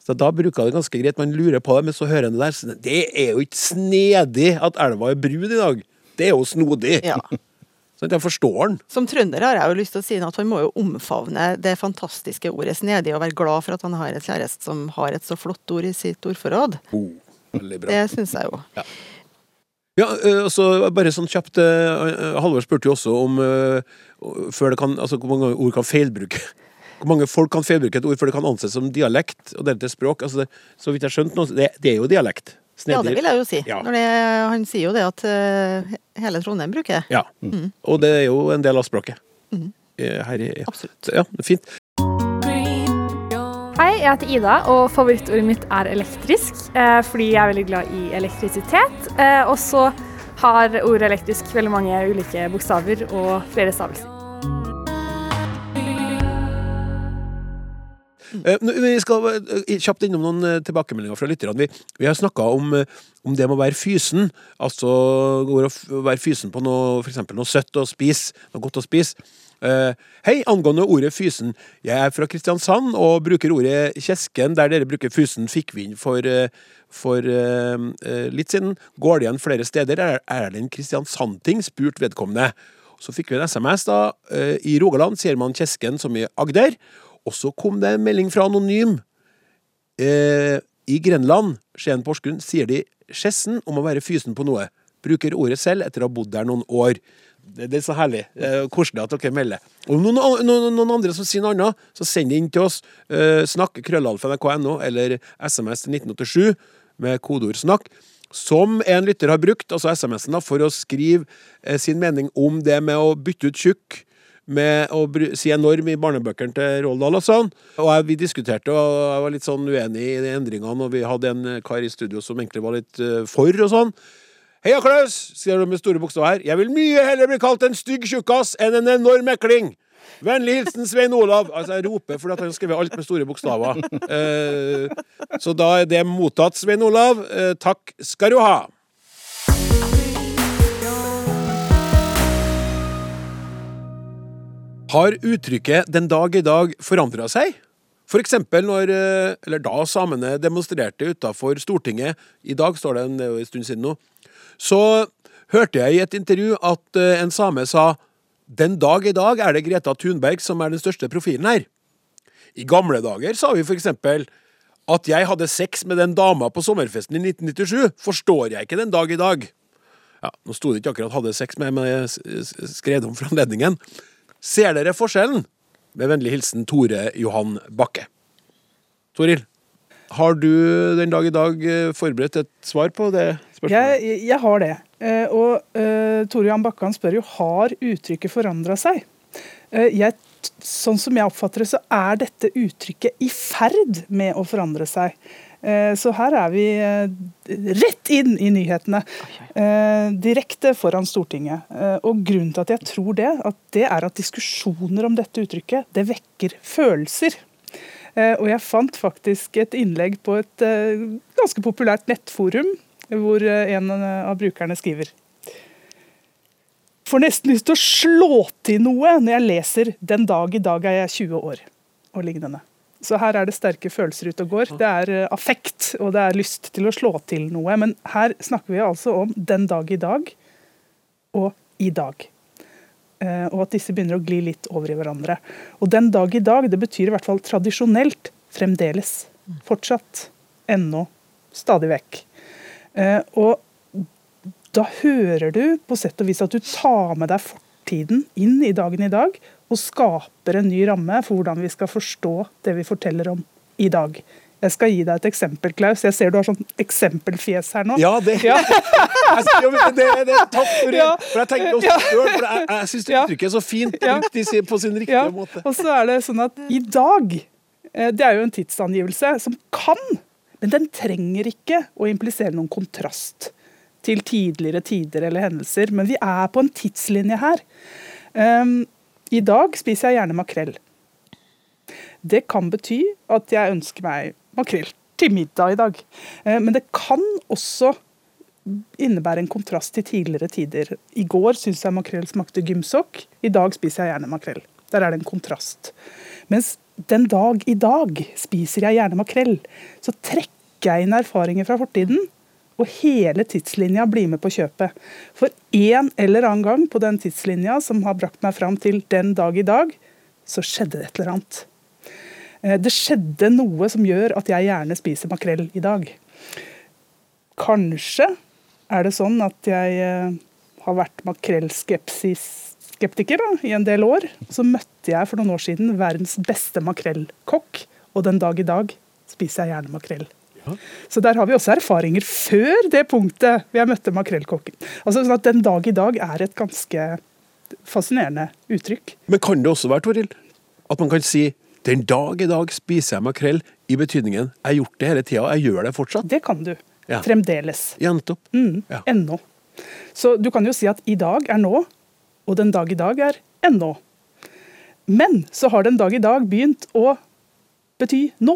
så Da bruker det ganske greit. Man lurer på det, men så hører en det der. Det er jo ikke snedig at elva er brun i dag. Det er jo snodig. Ja. Sånn at jeg forstår den. Som trønder har jeg jo lyst til å si at han må jo omfavne det fantastiske ordet snedig, og være glad for at han har en kjæreste som har et så flott ord i sitt ordforråd. Oh, veldig bra. Det syns jeg jo. Ja, Ja, altså bare sånn kjapt Halvor spurte jo også om før det kan, altså hvor mange ord kan feilbruke Hvor mange folk kan feilbruke et ord før det kan anses som dialekt og deretter språk? Altså det, så vidt jeg skjønte nå, det, det er jo dialekt. Ja, det vil jeg jo si. Ja. Når det, han sier jo det at eh, hele Trondheim bruker det. Ja. Og det er jo en del av språket. Mm. Her i. Absolutt. Ja, det er fint. Hei, jeg heter Ida, og favorittordet mitt er elektrisk. Eh, fordi jeg er veldig glad i elektrisitet. Eh, og så har ordet elektrisk veldig mange ulike bokstaver og flere stavelser. Vi skal eh, kjapt innom noen eh, tilbakemeldinger fra lytterne. Vi, vi har snakka om, eh, om det med å være fysen. Altså går å være fysen på noe, for noe søtt å spise. Noe godt å spise. Eh, hei, angående ordet fysen. Jeg er fra Kristiansand og bruker ordet kjesken der dere bruker fysen, fikk vi inn for, eh, for uh, eh, litt siden. Går det igjen flere steder? Er, er det en Kristiansand-ting? spurt vedkommende. Så fikk vi en SMS da. eh, I Rogaland sier man kjesken som i Agder. Og så kom det en melding fra Anonym. Eh, I Grenland, Skien Porsgrunn, sier de skjessen om å være fysen på noe. Bruker ordet selv etter å ha bodd der noen år. Det, det er så herlig. Eh, Koselig at dere melder. Og noen, noen, noen andre som sier noe annet, så send det inn til oss. Eh, snakk krøllalfa.nrk.no eller SMS til 1987 med kodeord 'snakk'. Som en lytter har brukt, altså SMS-en, for å skrive eh, sin mening om det med å bytte ut tjukk med å si enorm i barnebøkene til Roald Dahl og sånn. Og jeg, vi diskuterte, og jeg var litt sånn uenig i de endringene, og vi hadde en eh, kar i studio som egentlig var litt uh, for og sånn. Heia Klaus, sier du med store bokstaver her. Jeg vil mye heller bli kalt en stygg tjukkas enn en enorm ekling. Vennlig hilsen Svein Olav. Altså, jeg roper fordi han har skrevet alt med store bokstaver. Uh, så da er det mottatt, Svein Olav. Uh, takk skal du ha. Har uttrykket 'den dag i dag' forandra seg? For eksempel når, eh, eller da samene demonstrerte utafor Stortinget, i dag står det en, stund siden nå, så hørte jeg i et intervju at eh, en same sa 'den dag i dag er det Greta Thunberg som er den største profilen her'. I gamle dager sa vi for eksempel at jeg hadde sex med den dama på sommerfesten i 1997, forstår jeg ikke den dag i dag. Ja, Nå sto det ikke akkurat 'hadde sex med', men jeg skrev det om for anledningen. Ser dere forskjellen? Med vennlig hilsen Tore Johan Bakke. Toril, har du den dag i dag eh, forberedt et svar på det spørsmålet? Jeg, jeg har det. Eh, og uh, Tore Johan Bakke spør jo har uttrykket forandra seg. Eh, jeg, sånn som jeg oppfatter det, så er dette uttrykket i ferd med å forandre seg. Eh, så her er vi eh, rett inn i nyhetene. Eh, direkte foran Stortinget. Og grunnen til at jeg tror det, at det er at diskusjoner om dette uttrykket, det vekker følelser. Og jeg fant faktisk et innlegg på et ganske populært nettforum, hvor en av brukerne skriver Får nesten lyst til å slå til noe når jeg leser 'Den dag i dag er jeg 20 år' og lignende. Så her er det sterke følelser ute og går. Det er eh, affekt, og det er lyst til å slå til noe. Men her snakker vi altså om 'den dag i dag' og 'i dag'. Eh, og at disse begynner å gli litt over i hverandre. Og den dag i dag, det betyr i hvert fall tradisjonelt fremdeles. Fortsatt. Ennå. Stadig vekk. Eh, og da hører du på sett og vis at du tar med deg fortiden inn i dagen i dag, og skaper en ny ramme for hvordan vi skal forstå det vi forteller om i dag. Jeg skal gi deg et eksempel, Klaus. Jeg ser du har sånn eksempelfjes her nå. Ja, det, Ja. Jeg men det, er Takk for det. For jeg tenker også Ja. for jeg, jeg syns det uttrykket er så fint Ja. brukt på sin riktige Ja, måte. og så er det sånn at i dag, eh, det er jo en tidsangivelse som kan, men den trenger ikke å implisere noen kontrast til tidligere tider eller hendelser. Men vi er på en tidslinje her. Um, I dag spiser jeg gjerne makrell. Det kan bety at jeg ønsker meg makrell til middag i dag. Eh, Men det kan også innebære en kontrast til tidligere tider. I går syntes jeg makrell smakte gymsokk. I dag spiser jeg gjerne makrell. Der er det en kontrast. Mens den dag i dag spiser jeg gjerne makrell, så trekker jeg inn erfaringer fra fortiden. Og hele tidslinja blir med på kjøpet. For en eller annen gang på den tidslinja som har brakt meg fram til den dag i dag, så skjedde det et eller annet. Eh, Det skjedde noe som gjør at jeg gjerne spiser makrell i dag. Kanskje er det sånn at jeg eh, har vært makrellskeptiker i en del år. Så møtte jeg for noen år siden verdens beste makrellkokk, og den dag i dag spiser jeg gjerne makrell. Så der har vi også erfaringer før det punktet hvor jeg møtte makrellkokken. Altså sånn at Den dag i dag er et ganske fascinerende uttrykk. Men kan det også være, Toril, at man kan si den dag i dag spiser jeg makrell, i betydningen jeg har gjort det hele tida, jeg gjør det fortsatt? Det kan du. Ja. Fremdeles. Ja, nettopp. Mm, Ja. Ennå. Så du kan jo si at i dag er nå, og den dag i dag er ennå. Men så har den dag i dag begynt å bety nå?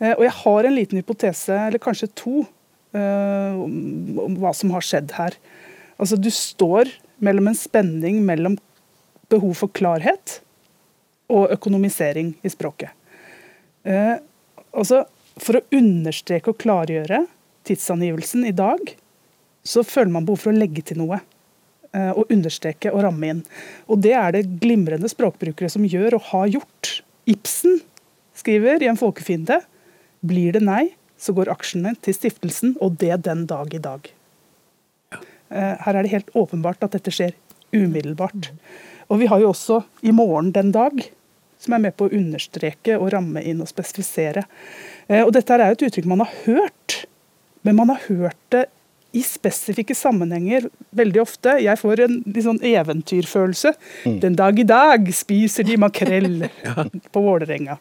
Eh, og jeg har en liten hypotese, eller kanskje to, eh, om hva som har skjedd her. Altså, du står mellom en spenning mellom behov for klarhet og økonomisering i språket. Eh, altså, for å understreke og klargjøre tidsangivelsen i dag, så føler man behov for å legge til noe. Og understreke og ramme inn. Og det er det glimrende språkbrukere som gjør og har gjort. Ibsen skriver i En folkefiende blir det nei, så går aksjene til stiftelsen, og det den dag i dag. Eh, Her er det helt åpenbart at dette skjer umiddelbart. Og vi har jo også i morgen den dag, som er med på å understreke og ramme inn og spesifisere. Eh, Og dette er jo et uttrykk man har hørt, men man har hørt det i spesifikke sammenhenger veldig ofte. Jeg får en litt sånn eventyrfølelse. Den dag i dag spiser de makrell på Vålerenga.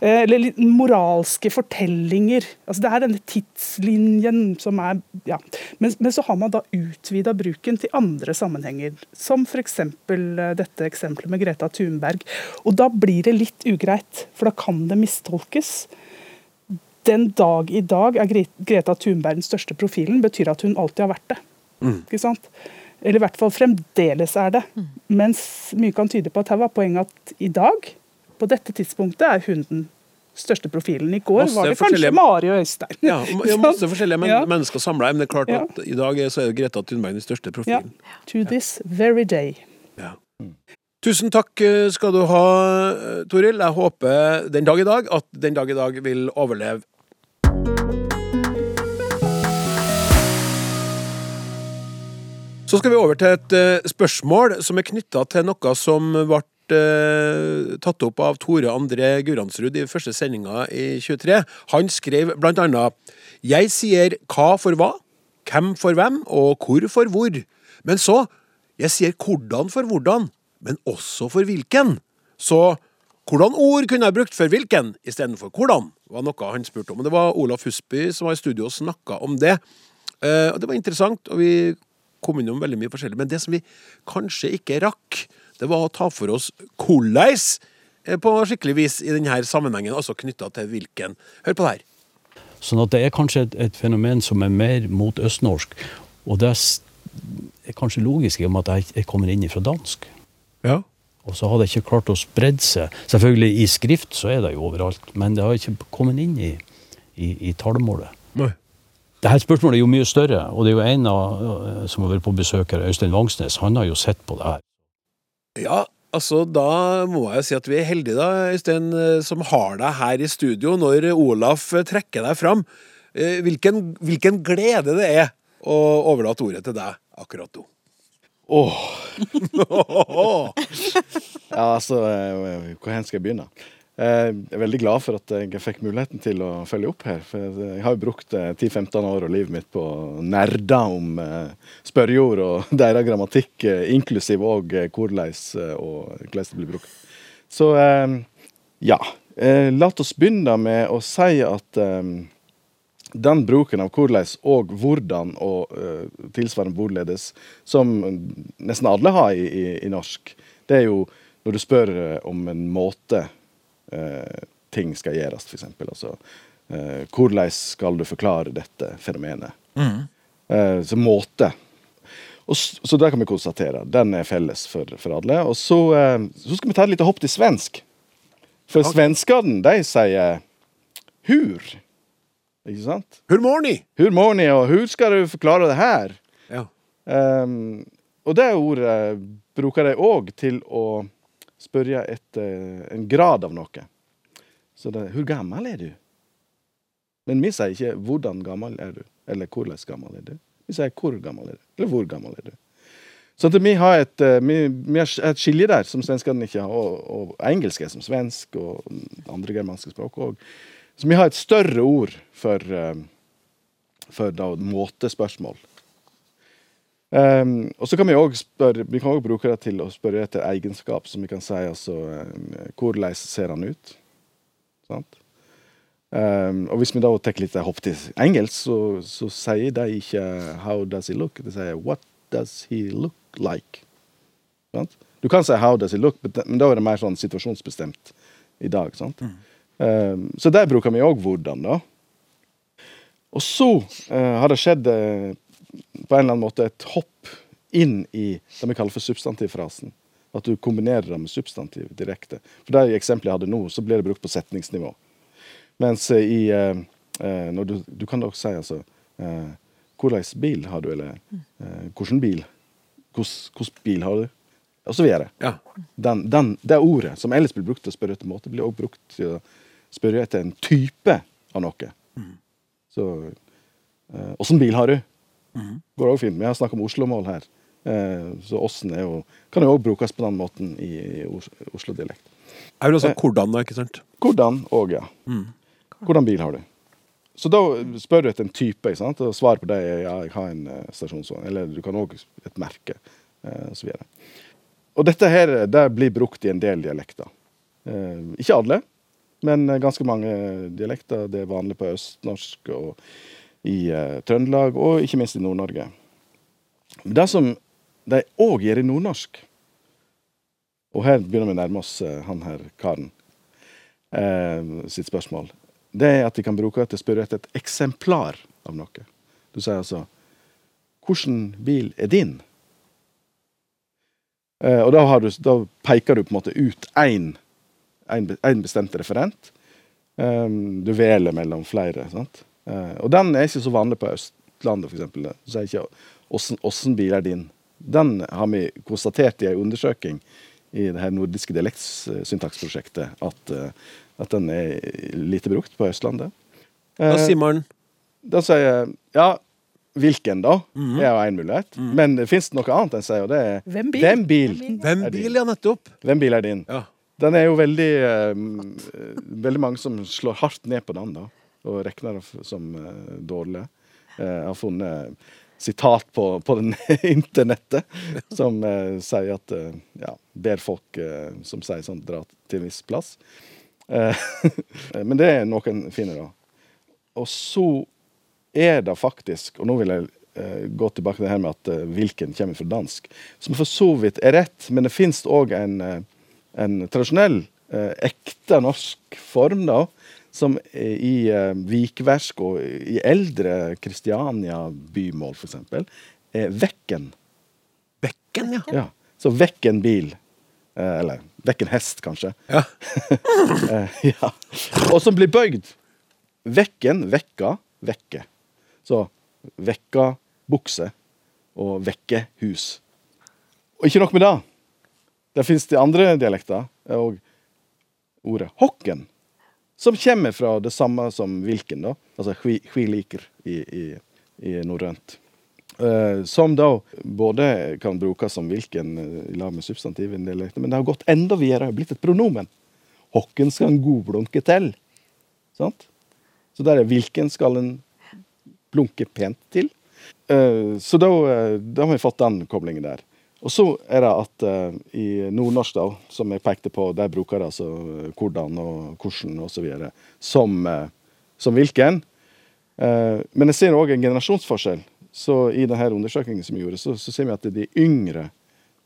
Eh, Eller moralske fortellinger. Altså Det er denne tidslinjen som er ja. men, men så har man da utvida bruken til andre sammenhenger. Som f.eks. dette eksempelet med Greta Thunberg. Og da blir det litt ugreit, for da kan det mistolkes den dag i dag er Greta Thunberg den største profilen, betyr at hun alltid har vært det. Ikke sant? Eller i hvert fall fremdeles er det. Mens mye kan tyde på at her var poenget at i dag, på dette tidspunktet, er hun den største profilen. I går Masse var det forskjellige- kanskje Mari og Øystein. Ja, ja, masse forskjellige men Ja. mennesker samla. Men det er klart Ja. at i dag er- så er Greta Thunberg den største Ja. profilen. To this very day. Ja. Tusen takk eh, skal du ha, eh, Toril. Jeg håper den dag i dag at den dag i dag vil overleve. Så skal vi over til et eh, spørsmål som er knytta til noe som ble eh, tatt opp av Tore André Guransrud i første sendinga i 23. Han skrev blant annet Jeg sier hva for hva, hvem for hvem og hvor for hvor. Men så Jeg sier hvordan for hvordan, men også for hvilken. Så hvordan ord kunne jeg brukt for hvilken istedenfor hvordan, var noe han spurte om. Og det var Olaf Husby som var i studio og snakka om det. Eh, og det var interessant, og vi kom innom veldig mye forskjellig. Men det som vi kanskje ikke rakk, det var å ta for oss hvordan eh, på skikkelig vis i denne sammenhengen, altså knytta til hvilken. Hør på det her. Sånn at det er kanskje et, et fenomen som er mer mot østnorsk. Og det er, er kanskje logisk i og med at jeg, jeg kommer inn fra dansk. Ja. Og så har det ikke klart å spredde seg. Selvfølgelig i skrift så er det jo overalt, men det har ikke kommet inn i, i, i talemålet. Nei. Dette spørsmålet er jo mye større, og det er jo en av, øh, som har vært på besøk her, Øystein Vangsnes, han har jo sett på det her. Ja, altså da må jeg si at vi er heldige da, Øystein, eh, som har deg her i studio når Olaf eh, trekker deg fram. Eh, Hvilken, hvilken glede det er å overlate ordet til deg akkurat nå. Åh, Oh. ja, altså eh, Hvor hen skal jeg begynne? Eh, Jeg er veldig glad for at jeg fikk muligheten til å følge opp her. For jeg har jo brukt eh, 10-15 år av livet mitt på å om eh, spørreord og deres grammatikk, eh, inklusiv òg hvordan eh, og hvordan det blir brukt. Så eh, ja. Eh, La oss begynne med å si at eh, den bruken av hvordan og hvordan og eh, tilsvarende hvorledes, som nesten alle har i, i, i norsk, det er jo når du spør eh, om en måte eh, ting skal gjøres, f.eks. Altså, eh, hvordan skal du forklare dette fenomenet? Eh, så måte. Og, så det kan vi konstatere. Den er felles for, for alle. Og så, eh, så skal vi ta et lite hopp til svensk. For svenskene, de sier hur. Ikke sant? Hur mår ni? Hur mår ni, og hur skal du forklare det her? Ja. Um, og det ordet bruker de òg til å spørre etter en grad av noe. Så det Hvor gammel er du? Men vi sier ikke 'hvordan gammel er du', eller 'hvordan gammel er du'. Vi sier 'hvor gammel er du', eller 'hvor gammel er du'. Så vi har et, eh, vi, vi har et skilje der som svenskene ikke har, og, og engelsk er som svensk, og andre germanske språk òg. Så vi har et større ord for, eh, for da, måtespørsmål. Um, og så kan vi også spørre Vi kan også bruke det til å spørre etter egenskap, som vi kan si altså um, Hvordan ser han ut? Sant? Um, og hvis vi da tar litt hopp til engelsk, så, så sier de ikke 'how does he look'? De sier 'what does he look like'? Sant? Du kan si 'how does he look', men da er det mer sånn situasjonsbestemt i dag. Sant? Um, så der bruker vi òg hvordan, da. Og så uh, har det skjedd eh, på en eller annen måte et hopp inn i det vi kaller for substantivfrasen. At du kombinerer det med substantiv direkte. For det eksempelet jeg hadde nå, så blir det brukt på setningsnivå. Mens eh, i eh, eh, du, du kan da også si altså eh, Hvordan bil har du, eller eh, hvilken bil? Hvilken bil har du? Og så videre. Ja. Den, den, det ordet som ellers blir brukt til å spørre etter måte, blir også brukt til å spørre etter en type av noe. Så eh, Åssen bil har du? Går òg fint. Vi har snakket om Oslo-mål her. Eh, så åssen er jo Kan jo òg brukes på den måten i, i Oslo-dialekt. Jeg vil også hvordan, da, ikke sant? Hvordan òg, ja. Hvordan bil har du? Så da spør du etter en type, ikke sant? og svaret på det er ja, jeg har en uh, stasjonsvogn. Eller du kan òg et merke, osv. Og dette her det blir brukt i en del dialekter. Eh, ikke alle, men eh, ganske mange dialekter. Det er vanlig på østnorsk og i eh, Trøndelag, og ikke minst i Nord-Norge. Det som de òg gjør i nordnorsk Og her begynner vi å nærme oss eh, han her karen eh, sitt spørsmål. Det er at de kan bruke til å spørre etter et eksemplar av noe. Du sier altså 'Hvilken bil er din?' Og da, du, da peker du på en måte ut én bestemt referent. Du velger mellom flere. sant? Eh, og den er ikke så vanlig på Østlandet, f.eks. Du sier ikke åssen- bil er din'. Den har vi konstatert i en undersøking i det her nordiske dialektsyntaksprosjektet at, eh, at den er lite brukt på Østlandet. Da Eh, sier man da sier jeg ja, hvilken da? Det er jo én mulighet. Men det fins noe annet enn sier, og det er Hvem bil? Hvem bil? Hvem er din? bil, ja, nettopp? Hvem bil er din? Ja. Den er jo veldig eh, Veldig mange som slår hardt ned på den, da. Og regner det som eh, dårlig. Eh, jeg har funnet sitat på, på internettet som eh, sier at eh, Ja, ber folk eh, som sier sånn, dra til en viss plass. Eh, men det er noen finner, da. Og så er det faktisk, og nå vil jeg eh, gå tilbake til det her med at eh, hvilken kommer fra dansk, som for så vidt er rett, men det fins òg en, eh, en tradisjonell, eh, ekte norsk form, da, som er i eh, vikversk og i eldre Kristiania-bymål, f.eks., er vekken. Vekken, ja. Ja. Så vekk en bil. Eh, eller vekk en hest, kanskje. Ja. Eh, ja. Og som blir bøygd. Vekken, vekka, vekke. Så vekka bukse og vekke hus. Og ikke nok med det. Det fins de andre dialekter og ordet hokken, som kommer fra det samme som hvilken, da. Altså hviliker i, i, i norrønt. Uh, som da både kan brukes som hvilken eh, i lag med substantiv, men det har gått enda videre, blitt et pronomen. Hokken skal en godblunke til. Sant? Så der er hvilken skal en blunke pent til. Uh, så da, da har vi fått den koblingen der. Og så er det at eh, i nordnorsk, da, som jeg pekte på, der bruker altså eh, hvordan og hvordan videre som, eh, som hvilken. Eh, men jeg ser òg en generasjonsforskjell. Så i denne undersøkelsen som vi gjorde, så, så ser vi at de yngre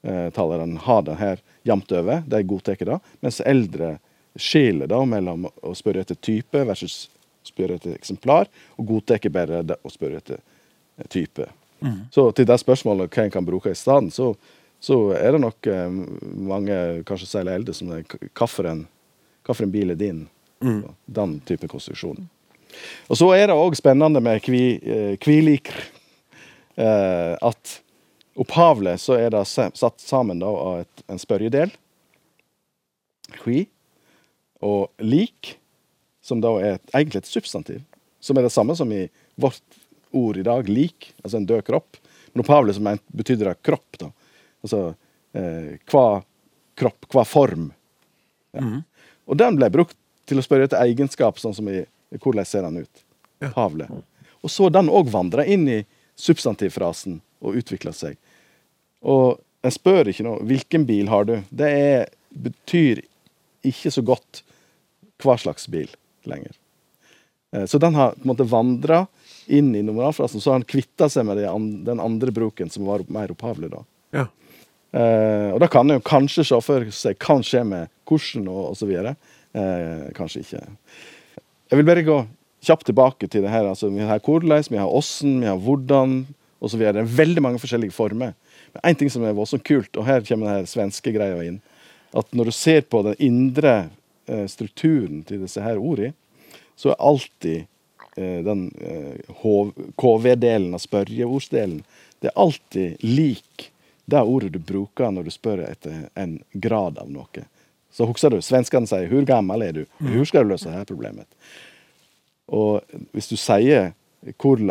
eh, talerne har det her jevnt over. De godtar det. Mens eldre skiller da mellom å spørre etter type versus spørre etter eksemplar, og godtar bare det å spørre etter eh, Så til det spørsmålet hva en kan bruke i stedet, så, så er det nok eh, mange, kanskje særlig eldre, som er hvilken bil er din? Mm. Den type konstruksjon. Og så er det òg spennende med kvi, eh, kviliker. Eh, at opphavlig så er det satt sammen da av et, en spørjedel, kvi, og lik, som da er et, egentlig et substantiv. Som er det samme som i vårt ord i dag, lik, altså en død kropp. Men ment- betydde det kropp, da. Altså eh, hva kropp, hva form. Ja. Og den ble brukt til å spørre etter egenskap, sånn som i hvordan ser den ut. Pavle. Og så den òg vandra inn i substantivfrasen og utvikla seg. Og en spør ikke noe 'hvilken bil har du'? Det er, betyr ikke så godt hva slags bil lenger. Eh, Så den har på en måte vandra inn i normalfrasen, så har han kvitta seg med den andre bruken som var mer opphavlig. da. Ja. Eh, og da kan en jo kanskje se for seg hva skjer med hvordan og osv. Eh, kanskje ikke. Jeg vil bare gå kjapt tilbake til det her. Altså, vi har hvordan, vi har åssen, vi har hvordan osv. Det er veldig mange forskjellige former. Men én ting som er voldsomt kult, og her kommer den svenske greia inn, at når du ser på den indre eh, strukturen til disse her ordene, så er alltid den eh, KV-delen av spørjeordsdelen det er alltid lik det ordet du bruker når du spør etter en grad av noe. Så husker du, Svenskene sier 'Hvor gammel er du?' 'Hvor skal du løse dette problemet? Og hvis du sier 'Hvordan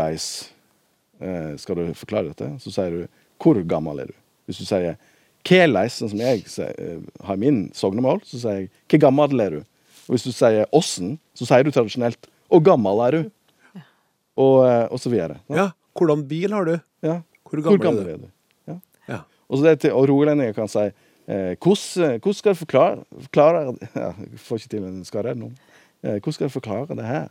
eh, skal du forklare dette?', så sier du 'Hvor gammel er du?' Hvis du sier 'Keleis', sånn som jeg eh, har min sognemål, så sier jeg 'Hvor gammel er du?' Og hvis du sier 'Åssen', så sier du tradisjonelt 'Og gammel er du?' Og, eh, og så videre. Ja. Hvordan bil har du? Ja. Hvor Hvor gammel, er er er du? du? Ja. Ja. Og, så det til, og rogalendinger kan si eh, hvordan, hvordan skal du forklare, forklare ja, Jeg får ikke til en skarre nå. Eh, hvordan skal du forklare det her?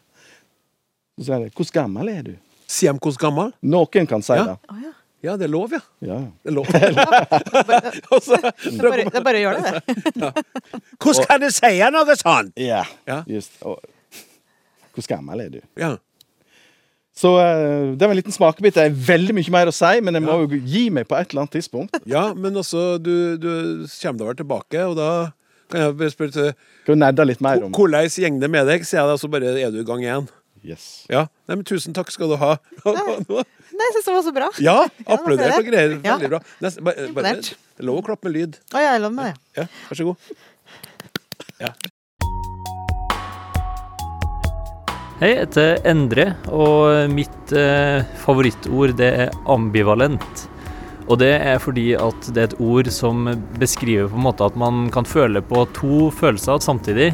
Så sier de 'Hvor gammel er du?' Sier de hvor gammel? Noen kan si Ja. det. Oh, ja. Ja, det er lov, ja. Ja. Det er lov. Det er bare, å gjøre det. det. Hvordan kan du si noe sånt? ja. Ja. Just. Og, hvor gammel er du? Ja. Så eh, det var en liten smakebit. Det er veldig mye mer å si, men jeg må jo gi meg på et eller annet tidspunkt. ja, men også du, du kommer da vel tilbake, og da kan jeg bare spørre til Skal vi nerde litt mer om Hvordan går det med deg? sier jeg da, så bare er du i gang igjen. Yes. Ja, Nei, men Tusen takk skal du ha. Nei, jeg syns det var så bra. Ja, applauder og greier. Veldig bra. Bare, bare, lov å klappe med lyd. Å, jeg er lov med det. Ja, Vær så god. Hei, jeg heter Endre, og mitt eh, favorittord det er ambivalent. Og det er fordi at det er et ord som beskriver på en måte at man kan føle på to følelser samtidig.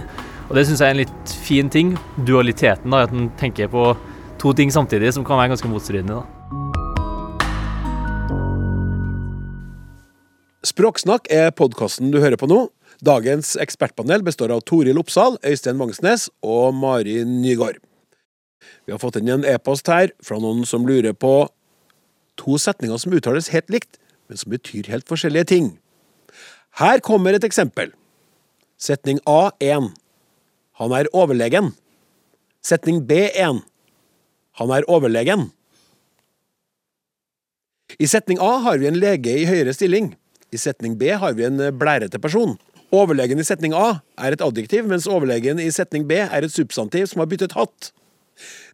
Og det syns jeg er en litt fin ting. Dualiteten, da, at man tenker på to ting samtidig, som kan være ganske motstridende. da. Språksnakk er podkasten du hører på nå. Dagens ekspertpanel består av Toril Oppsal, Øystein Vangsnes og Mari Nygaard. Vi har fått inn en e-post her fra noen som lurer på to setninger som uttales helt likt, men som betyr helt forskjellige ting. Her kommer et eksempel. Setning A1. Han er overlegen. Setning B1. Han er overlegen. I setning A har vi en lege i høyere stilling. I setning B har vi en blærete person. Overlegen i setning A er et adjektiv, mens overlegen i setning B er et substantiv som har byttet hatt.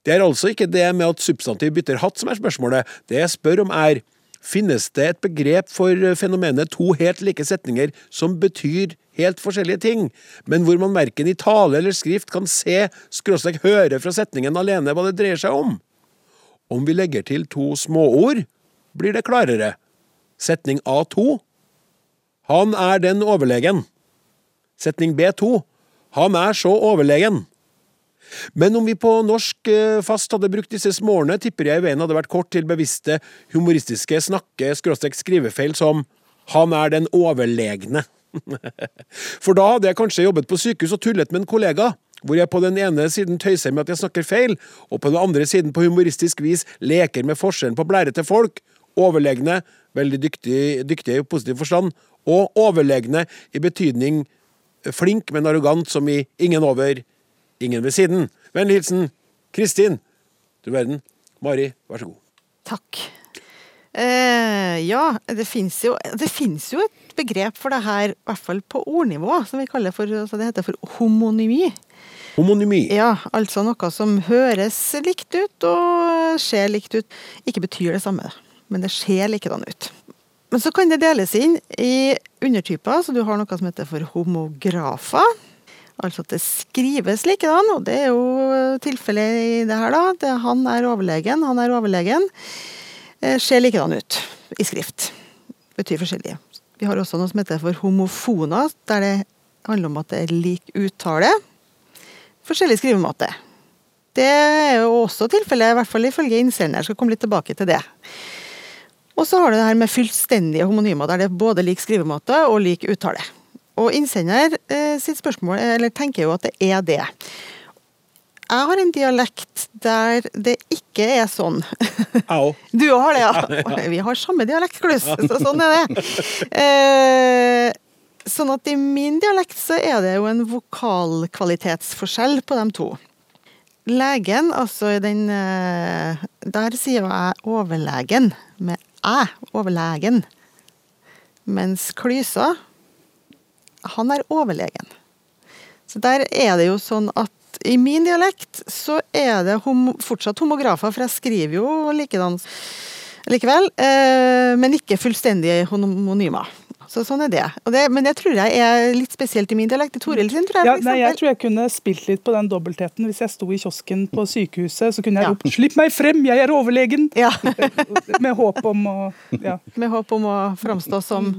Det er altså ikke det med at substantiv bytter hatt som er spørsmålet. Det jeg spør om er finnes det et begrep for fenomenet to helt like setninger som betyr helt forskjellige ting, men hvor man verken i tale eller skrift kan se skråstrek høre fra setningen alene hva det dreier seg om? Om vi legger til to småord, blir det klarere. Setning A2 Han er den overlegen. Setning B2 Han er så overlegen. Men om vi på norsk eh, fast hadde brukt disse smårene, tipper jeg veien hadde vært kort til bevisste humoristiske snakke-skrivefeil som Han er den overlegne. For da hadde jeg kanskje jobbet på sykehus og tullet med en kollega, hvor jeg på den ene siden tøyser med at jeg snakker feil, og på den andre siden på humoristisk vis leker med forskjellen på blære til folk, overlegne, veldig dyktige, dyktige i positiv forstand, og overlegne i betydning flink, men arrogant, som i ingen over, ingen ved siden. Vennlig hilsen Kristin. Du verden. Mari, vær så god. Takk. Eh, ja, det fins jo, jo et begrep for det her, i hvert fall på ordnivå, som vi kaller for altså Det heter for homonymi. Homonymi. Ja, altså noe som høres likt ut og ser likt ut. Ikke betyr det samme, men det ser likedan ut. Men så kan det deles inn i undertyper, så du har noe som heter for homografer. Altså at det skrives likedan, og det er jo tilfellet i det her, da. Det, han er overlegen, han er overlegen. Eh, ser likedan ut i skrift. Betyr forskjellige. Vi har også noe som heter for homofoner, der det handler om at det er lik uttale. Forskjellig skrivemåte. Det er jo også tilfellet, i hvert fall ifølge innsender. Jeg skal komme litt tilbake til det. Og så har du det her med fullstendige homonymer, der det er både lik skrivemåte og lik uttale. Og innsender eh, sitt spørsmål, eller tenker jo at det er det. Jeg har en dialekt der det ikke er sånn. Du òg har det, ja. Vi har samme dialektkluss, så sånn er det. Eh, Sånn at i min dialekt så er det jo en vokalkvalitetsforskjell på de to. Legen, altså den eh, Der sier jeg overlegen med æ. Overlegen. Mens Klysa, han er overlegen. Så der er det jo sånn at i min dialekt så er det homo, fortsatt homografer, for jeg skriver jo likedan likevel. Eh, men ikke fullstendig homonymer. Så sånn er det. det. Men det tror jeg er litt spesielt i min dialekt. Toril sin, tror jeg. Ja, nei, jeg tror jeg kunne spilt litt på den dobbeltheten. Hvis jeg sto i kiosken på sykehuset, så kunne jeg ropt 'slipp meg frem, jeg er overlegen'! Med håp om å ja. Med håp om å framstå som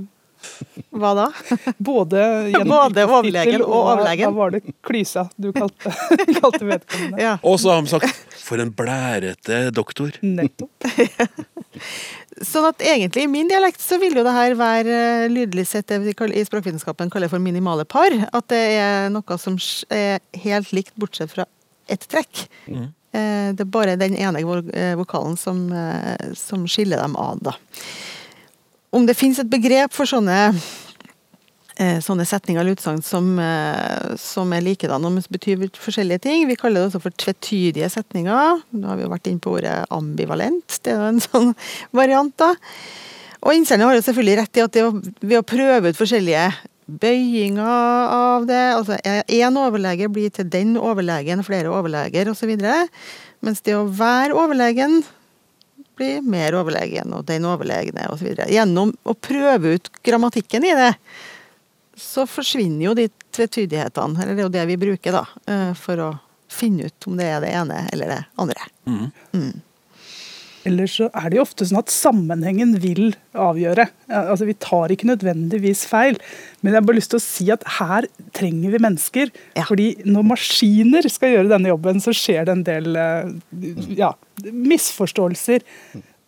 Hva da? Både gjennom Både overlegen og overlegen. Da var det Klysa du kalte, kalte vedkommende. Og så har de sagt 'for en blærete doktor'. Nettopp. Sånn at egentlig i min dialekt så vil jo det her være lydlig lydelig sett det vi i språkvitenskapen kaller for minimale par. At det er noe som er helt likt, bortsett fra ett trekk. Mm. Eh, Det er bare den ene eh, vokalen som, eh, som skiller dem ad, da. Om det finnes et begrep for sånne eh, sånne setninger eller utsagn som, eh, som er likedan og betyr forskjellige ting. Vi kaller det også for tvetydige setninger. Nå har vi jo vært inne på ordet ambivalent. Det er jo en sånn variant, da. Og innsenderen har jo selvfølgelig rett i at det ved å prøve ut forskjellige bøyinger av det Altså én overlege blir til den overlegen, flere overleger osv. Mens det å være overlegen blir mer overlegen og den overlegne osv. Gjennom å prøve ut grammatikken i det, så forsvinner jo de tvetydighetene. Eller det er jo det vi bruker, da, eh, for å finne ut om det er det ene eller det andre. Mm. Eller så er det jo ofte sånn at sammenhengen vil avgjøre. Altså, Vi tar ikke nødvendigvis feil, men jeg har bare lyst til å si at her trenger vi mennesker. Fordi når maskiner skal gjøre denne jobben, så skjer det en del eh, ja, misforståelser.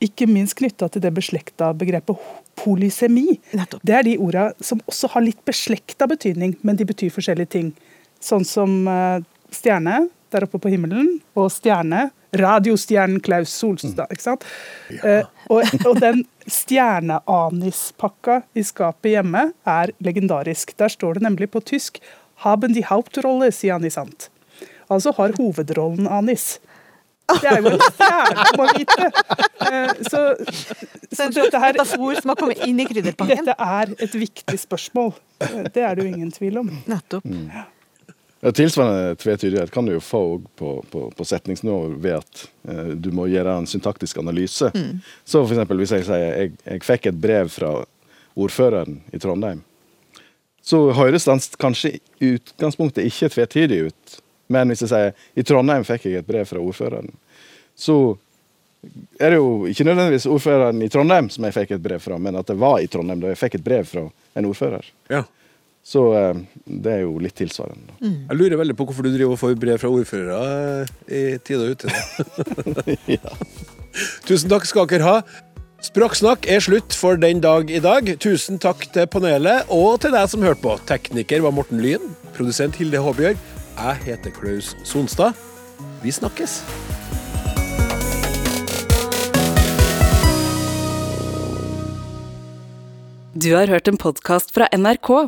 Ikke minst knytta til det beslekta begrepet polysemi. Det er de orda som også har litt beslekta betydning, men de betyr forskjellige ting. Sånn som eh, stjerne der oppe på himmelen, og stjerne Radiostjernen Klaus Solstad. ikke sant? Eh, og, og den stjerneanispakka i skapet hjemme er legendarisk. Der står det nemlig på tysk 'Haben die Hauptrolle', sier han i sant. Altså har hovedrollen anis. Det er jo en stjerne, må vite. Eh, Så, så dette her Metafor som har kommet inn i krydderpakken. Dette er et viktig spørsmål. Eh, Det er det jo ingen tvil om. Nettopp. Ja, tilsvarende tvetydighet kan du jo få på, på, på setningsnivå ved at eh, du må gjøre en syntaktisk analyse. Mm. Så for eksempel hvis jeg sier jeg, jeg fikk et brev fra ordføreren i Trondheim, så høres den kanskje i utgangspunktet ikke tvetydig ut. Men hvis jeg sier i Trondheim fikk jeg et brev fra ordføreren, så er det jo ikke nødvendigvis ordføreren i Trondheim som jeg fikk et brev fra, men at det var i Trondheim da jeg fikk et brev fra en ordfører. Så eh, det er jo litt tilsvarende. Mm. Jeg lurer veldig på hvorfor du driver og får brev fra ordførere i tide og utide. Tusen takk skal dere ha. Språksnakk er slutt for den dag i dag. Tusen takk til panelet og til deg som hørte på. Tekniker var Morten Lyn. Produsent Hilde Håbjørg. Jeg heter Klaus Sonstad. Vi snakkes. Du har hørt en podkast fra NRK.